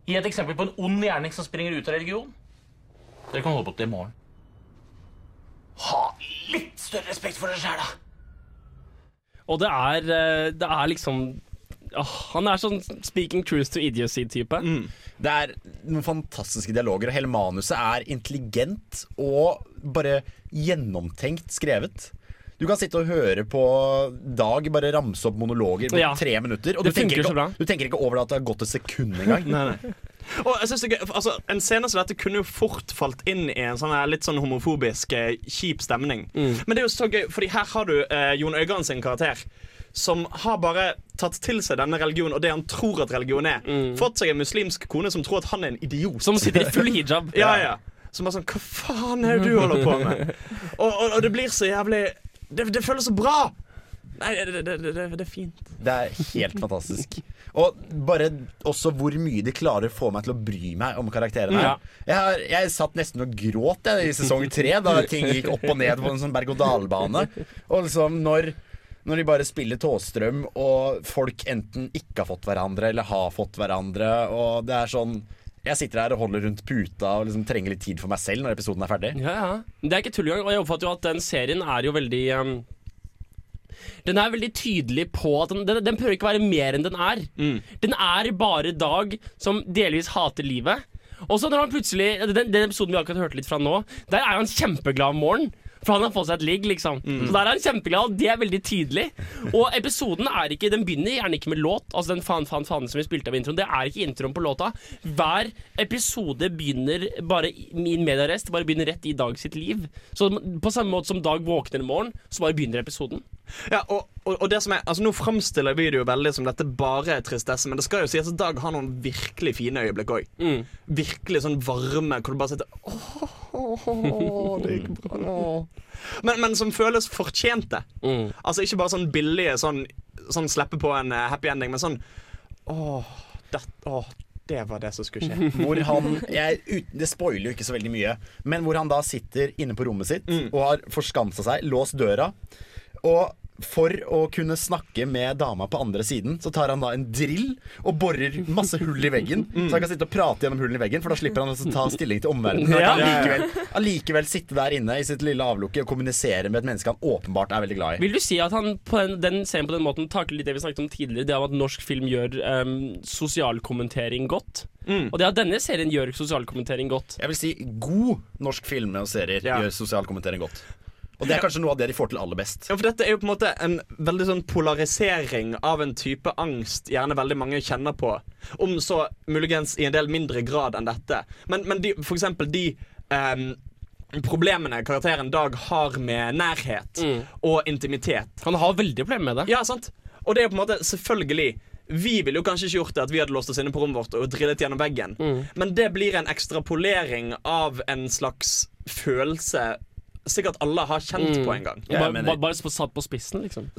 Gi et eksempel på en ond gjerning som springer ut av religion. Dere kan holde på til i morgen. Ha litt større respekt for dere sjæl, da! Og det er, eh, det er liksom åh, Han er sånn speaking truth to idiocy-type. Det er noen fantastiske dialoger, og hele manuset er intelligent og bare gjennomtenkt skrevet. Du kan sitte og høre på Dag bare ramse opp monologer på Ja. tre minutter. Og du tenker, funker så bra. ikke, du tenker ikke over at det har gått et sekund engang. Nei, nei. Og jeg synes det er gøy, altså, En scene som dette kunne jo fort falt inn i en sånn litt sånn homofobisk, eh, kjip stemning. Mm. Men det er jo så gøy, fordi her har du eh, Jon Øigarden sin karakter. Som har bare tatt til seg denne religionen og det han tror at religion er. Fått seg en muslimsk kone som tror at han er en idiot. Mm. Som sitter i full hijab. ja, ja. Som bare sånn Hva faen er det du holder på med? og, og, og det blir så jævlig Det, det føles så bra! Nei, det, det, det, det, det er fint. Det er helt fantastisk. Og bare også hvor mye de klarer å få meg til å bry meg om karakterene. Ja. Jeg, har, jeg satt nesten og gråt jeg, i sesong tre, da ting gikk opp og ned på en sånn berg-og-dal-bane. Og liksom når når de bare spiller Tåstrøm, og folk enten ikke har fått hverandre eller har fått hverandre. Og det er sånn Jeg sitter her og holder rundt puta og liksom trenger litt tid for meg selv når episoden er ferdig. Ja, ja. Det er ikke tull engang. Og jeg oppfatter jo at den serien er jo veldig um, Den er veldig tydelig på at den, den, den prøver ikke å være mer enn den er. Den er bare Dag som delvis hater livet. Og så når han plutselig den, den episoden vi akkurat hørte litt fra nå, der er han kjempeglad om morgenen. For han har fått seg et ligg, liksom. Så der er han kjempeglad, og det er veldig tydelig. Og episoden er ikke Den begynner gjerne ikke med låt. Altså den faen, faen, faen som vi spilte av introen. Det er ikke introen på låta. Hver episode begynner bare min mediearrest, bare begynner rett i Dag sitt liv. Så på samme måte som Dag våkner i morgen, så bare begynner episoden. Ja, og, og, og det som er, altså Nå framstiller vi det jo veldig som dette bare er tristesse, men det skal jo sies at Dag har noen virkelig fine øyeblikk òg. Virkelig sånn varme, hvor du bare sitter åh, åh, åh, det gikk bra nå. Men, men som føles fortjente. Altså Ikke bare sånn billige sånn sånn slippe på en eh, happy ending, men sånn Åh, det, åh, det var det som skulle skje. Hvor han jeg, Det spoiler jo ikke så veldig mye, men hvor han da sitter inne på rommet sitt og har forskansa seg, låst døra. Og for å kunne snakke med dama på andre siden, så tar han da en drill og borer masse hull i veggen. Så han kan sitte og prate gjennom hullene i veggen, for da slipper han å ta stilling til omverdenen. Han kan Ja. allikevel, allikevel sitte der inne i sitt lille avlukke og kommunisere med et menneske han åpenbart er veldig glad i. Vil du si at han på den, den serien på den måten takler litt det vi snakket om tidligere, det om at norsk film gjør um, sosialkommentering godt? Og det at denne serien gjør sosialkommentering godt. Jeg vil si god norsk film og serier gjør sosial kommentering godt. Og det er kanskje noe av det de får til aller best. Ja, for dette er jo på en måte en veldig sånn polarisering av en type angst gjerne veldig mange kjenner på. Om så muligens i en del mindre grad enn dette. Men, men de, for eksempel de um, problemene karakteren Dag har med nærhet og intimitet. Han har veldig problemer med det. Ja, sant? Og det er jo på en måte selvfølgelig vi ville jo kanskje ikke gjort det at vi hadde låst oss inne på rommet vårt og drillet gjennom veggen. Men det blir en ekstrapolering av en slags følelse sikkert alle har kjent på en gang. Bare, bare, bare satt på spissen, liksom.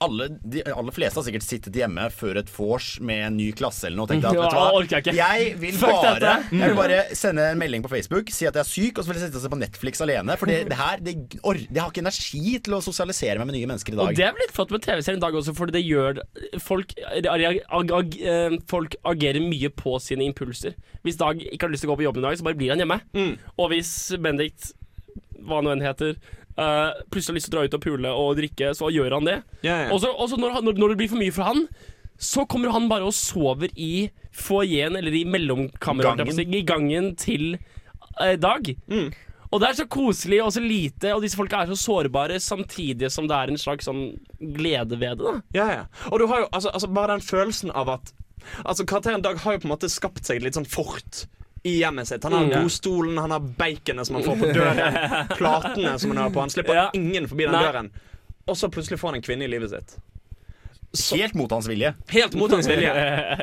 Alle, de aller fleste har sikkert sittet hjemme før et vors med en ny klasse eller noe og tenkt at Ja, vet du hva, orker jeg jeg vil bare. Jeg vil bare sende en melding på Facebook, si at jeg er syk, og så vil jeg sitte og se på Netflix alene. For det, det her det, or, det har ikke energi til å sosialisere meg med nye mennesker i dag. Og det er vel litt flott med TV-serien i dag også, fordi det gjør folk, ag, ag, eh, folk agerer mye på sine impulser. Hvis Dag ikke har lyst til å gå på jobben i dag, så bare blir han hjemme. Og hvis Benedikt, hva nå enn heter, uh, plutselig har lyst til å dra ut og pule og drikke, så gjør han det. Yeah, yeah. Og så når, når, når det blir for mye for han, så kommer han bare og sover i foajeen eller i mellomkammeret i gangen til eh, Dag. Og det er så koselig og så lite, og disse folka er så sårbare, samtidig som det er en slags sånn glede ved det. da Ja, ja. Og du har jo altså, altså bare den følelsen av at Altså Karakteren Dag har jo på en måte skapt seg litt sånn fort i hjemmet sitt. Han har Mm, godstolen, han har baconet som han får på døren, platene som han har på. Han slipper ingen forbi den Nei. døren. Og så plutselig får han en kvinne i livet sitt. Helt mot hans vilje. Helt mot hans vilje.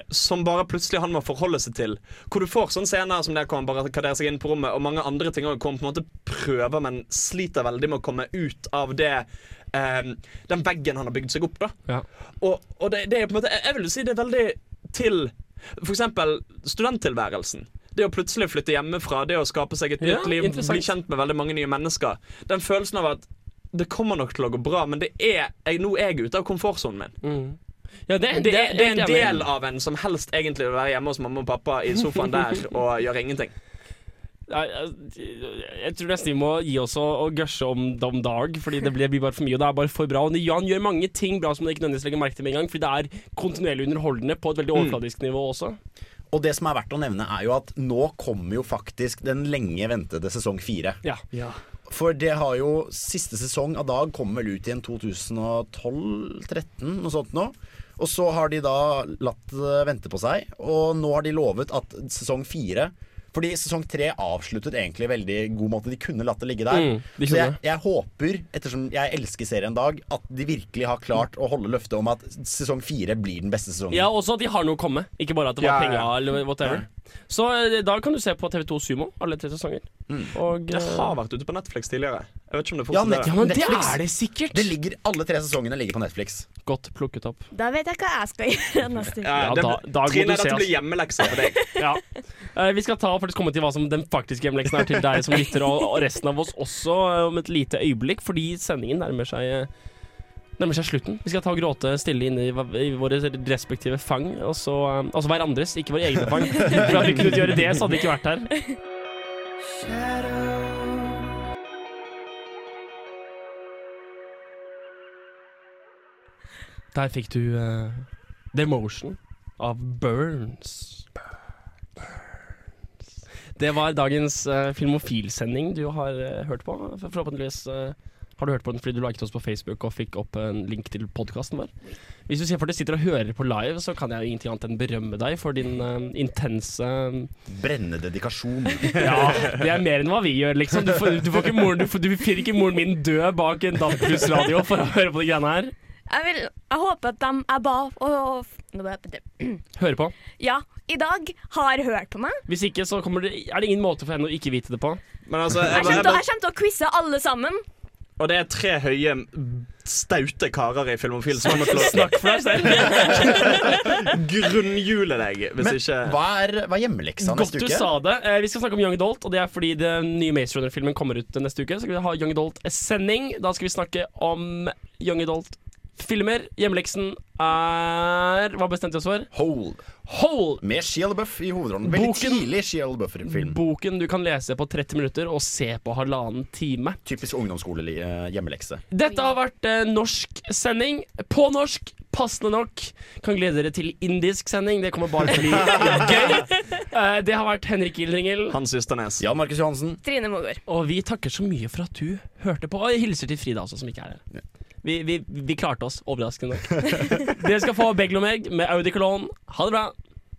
Som bare plutselig han må forholde seg til. Hvor du får sånne scener som der hvor han bare kaderer seg inn på rommet, og mange andre ting òg, hvor han på en måte prøver, men sliter veldig med å komme ut av det eh, Den veggen han har bygd seg opp. da Og, og det, det er på en måte Jeg vil si det er veldig til eksempel studenttilværelsen. Det å plutselig flytte hjemmefra, det å skape seg et Ja, nytt liv, interessant. bli kjent med veldig mange nye mennesker. Den følelsen av at det kommer nok til å gå bra, men det er, jeg, nå er jeg ute av komfortsonen min. Ja, det, Det, er, det er en del av en som helst egentlig vil være hjemme hos mamma og pappa i sofaen der og gjøre ingenting. Jeg, tror nesten vi må gi oss å gushe om, dom Dag, fordi det blir, blir bare for mye. Og det er bare for bra. Og Jan gjør mange ting bra som man ikke nødvendigvis legger merke til med en gang, fordi det er kontinuerlig underholdende på et veldig Mm. overfladisk nivå også. Og det som er verdt å nevne, er jo at nå kommer jo faktisk den lenge ventede sesong fire. Ja. For det har jo Siste sesong av Dag kommer vel ut i en 2012-13, noe sånt nå. Og så har de da latt det vente på seg, og nå har de lovet at sesong fire fordi sesong tre avsluttet egentlig veldig god måte. De kunne latt det ligge der. Mm, de så jeg, jeg håper, ettersom jeg elsker serien en Dag, at de virkelig har klart å holde løftet om at sesong fire blir den beste sesongen. Ja, også at de har noe å komme, ikke bare at det var Ja, ja. penger eller whatever. Så eh, da kan du se på TV2 Sumo, alle tre sesonger. Og, Det eh, har vært ute på Netflix tidligere. Jeg vet ikke om det Ja, fortsatt ja, er men det er det sikkert. Det ligger, alle tre sesongene ligger på Netflix. Godt plukket opp. Da vet jeg hva jeg skal gjøre neste uke. Ja, Ja, da- Trine, du dette blir hjemmeleksa for deg. Ja. uh, vi skal ta og faktisk komme til hva som den faktiske hjemmeleksen er til deg som lytter, og, og resten av oss også om et lite øyeblikk, fordi sendingen nærmer seg eh, Nærmer seg slutten. Vi skal ta og gråte stille inne i, våre respektive fang. Og så, eh, altså hverandres, ikke våre egne fang. For hadde vi kunnet gjøre det, så hadde vi ikke vært her. Der fikk du uh, The Motion av Burns. Det var dagens uh, filmofilsending du har uh, hørt på. Forhåpentligvis eh, har du hørt på den fordi du liket oss på Facebook og fikk opp en link til podkasten vår. Hvis du sier for du sitter og hører på live, så kan jeg jo ingenting annet enn berømme deg for din uh, intense Brennende dedikasjon. Ja, det er mer enn hva vi gjør, liksom. Du, får, du, får ikke moren, du, får, du får ikke moren min død bak en DAB-radio for å høre på de greiene her. Jeg, vil, jeg håper at de jeg ba og, Høre på. Ja, i dag har hørt på meg. Hvis ikke, så kommer det, er det ingen måte for henne å ikke vite det på. Men altså, Jeg å- jeg kommer til å quize alle sammen. Og det er tre høye, staute karer i Filmofil som kommer til å Snakk for deg selv. grunnhjule deg hvis Men ikke hva er, hva er hjemmeleksa Godt du sa det. Eh, Vi skal snakke om Young Adult, og det er fordi den nye Maze Runner-filmen kommer ut neste uke. Så skal vi ha Young Adult-sending. Da skal vi snakke om Young Adult-filmer. Hjemmeleksen er Hva bestemte vi oss for? Hole. Hole. Med Shia LaBeouf i hovedrollen. Veldig Boken- tidlig Shia LaBeouf-film. Boken du kan lese på 30 minutter og se på halvannen time. Typisk ungdomsskole-hjemmelekse. Dette har vært eh, norsk sending. På norsk, passende nok. Kan glede dere til indisk sending. Det kommer bare til å bli gøy. Eh, det har vært Henrik Ildringel. Hans Ysternes. Jan Markus Johansen. Trine Mogård. Og vi takker så mye for at du hørte på. Og jeg hilser til Frida også, som ikke er her. Vi, vi, vi klarte oss, overraskende nok. Dere skal få Beglomeg med Audi Cologne. Ha det bra.